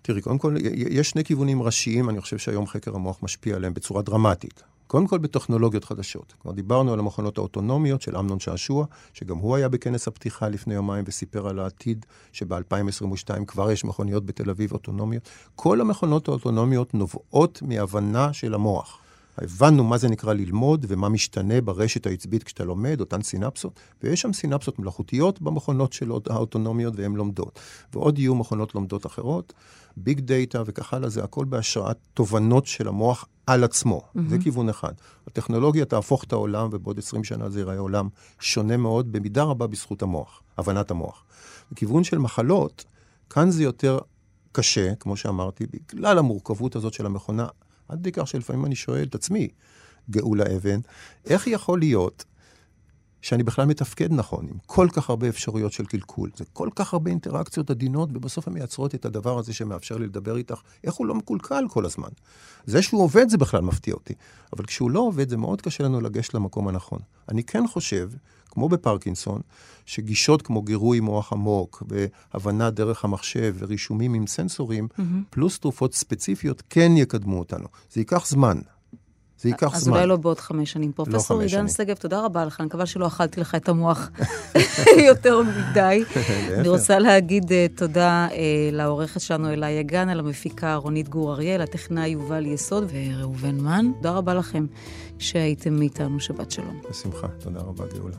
תראי, קודם כל, יש שני כיוונים ראשיים, אני חושב שהיום חקר המוח משפיע עליהם בצורה דרמטית. קודם כל בטכנולוגיות חדשות. כבר דיברנו על המכונות האוטונומיות של אמנון שעשוע, שגם הוא היה בכנס הפתיחה לפני יומיים וסיפר על העתיד שב-2022 כבר יש מכוניות בתל אביב אוטונומיות. כל המכונות האוטונומיות נובעות מהבנה של המוח. הבנו מה זה נקרא ללמוד ומה משתנה ברשת העצבית כשאתה לומד, אותן סינפסות, ויש שם סינפסות מלאכותיות במכונות של האוטונומיות והן לומדות. ועוד יהיו מכונות לומדות אחרות, ביג דאטה וכך הלאה, זה הכל בהשראת תובנות של המוח על עצמו. Mm-hmm. זה כיוון אחד. הטכנולוגיה תהפוך את העולם, ובעוד 20 שנה זה ייראה עולם שונה מאוד, במידה רבה בזכות המוח, הבנת המוח. בכיוון של מחלות, כאן זה יותר קשה, כמו שאמרתי, בגלל המורכבות הזאת של המכונה, עד כדי כך שלפעמים אני שואל את עצמי, גאולה אבן, איך יכול להיות שאני בכלל מתפקד נכון, עם כל כך הרבה אפשרויות של קלקול. זה כל כך הרבה אינטראקציות עדינות, ובסוף הן מייצרות את הדבר הזה שמאפשר לי לדבר איתך, איך הוא לא מקולקל כל הזמן. זה שהוא עובד זה בכלל מפתיע אותי, אבל כשהוא לא עובד זה מאוד קשה לנו לגשת למקום הנכון. אני כן חושב, כמו בפרקינסון, שגישות כמו גירוי מוח עמוק, והבנה דרך המחשב ורישומים עם סנסורים, mm-hmm. פלוס תרופות ספציפיות, כן יקדמו אותנו. זה ייקח זמן, זה ייקח אז זמן. אז אולי לא בעוד חמש שנים. פרופסור לא עידן שגב, תודה רבה לך, אני מקווה שלא אכלתי לך את המוח יותר מדי. אני רוצה להגיד uh, תודה uh, לעורכת שלנו אלה יגן, על המפיקה רונית גור אריאל, הטכנאי יובל יסוד וראובן מן. תודה רבה לכם שהייתם איתנו, שבת שלום. בשמחה, תודה רבה גאולה.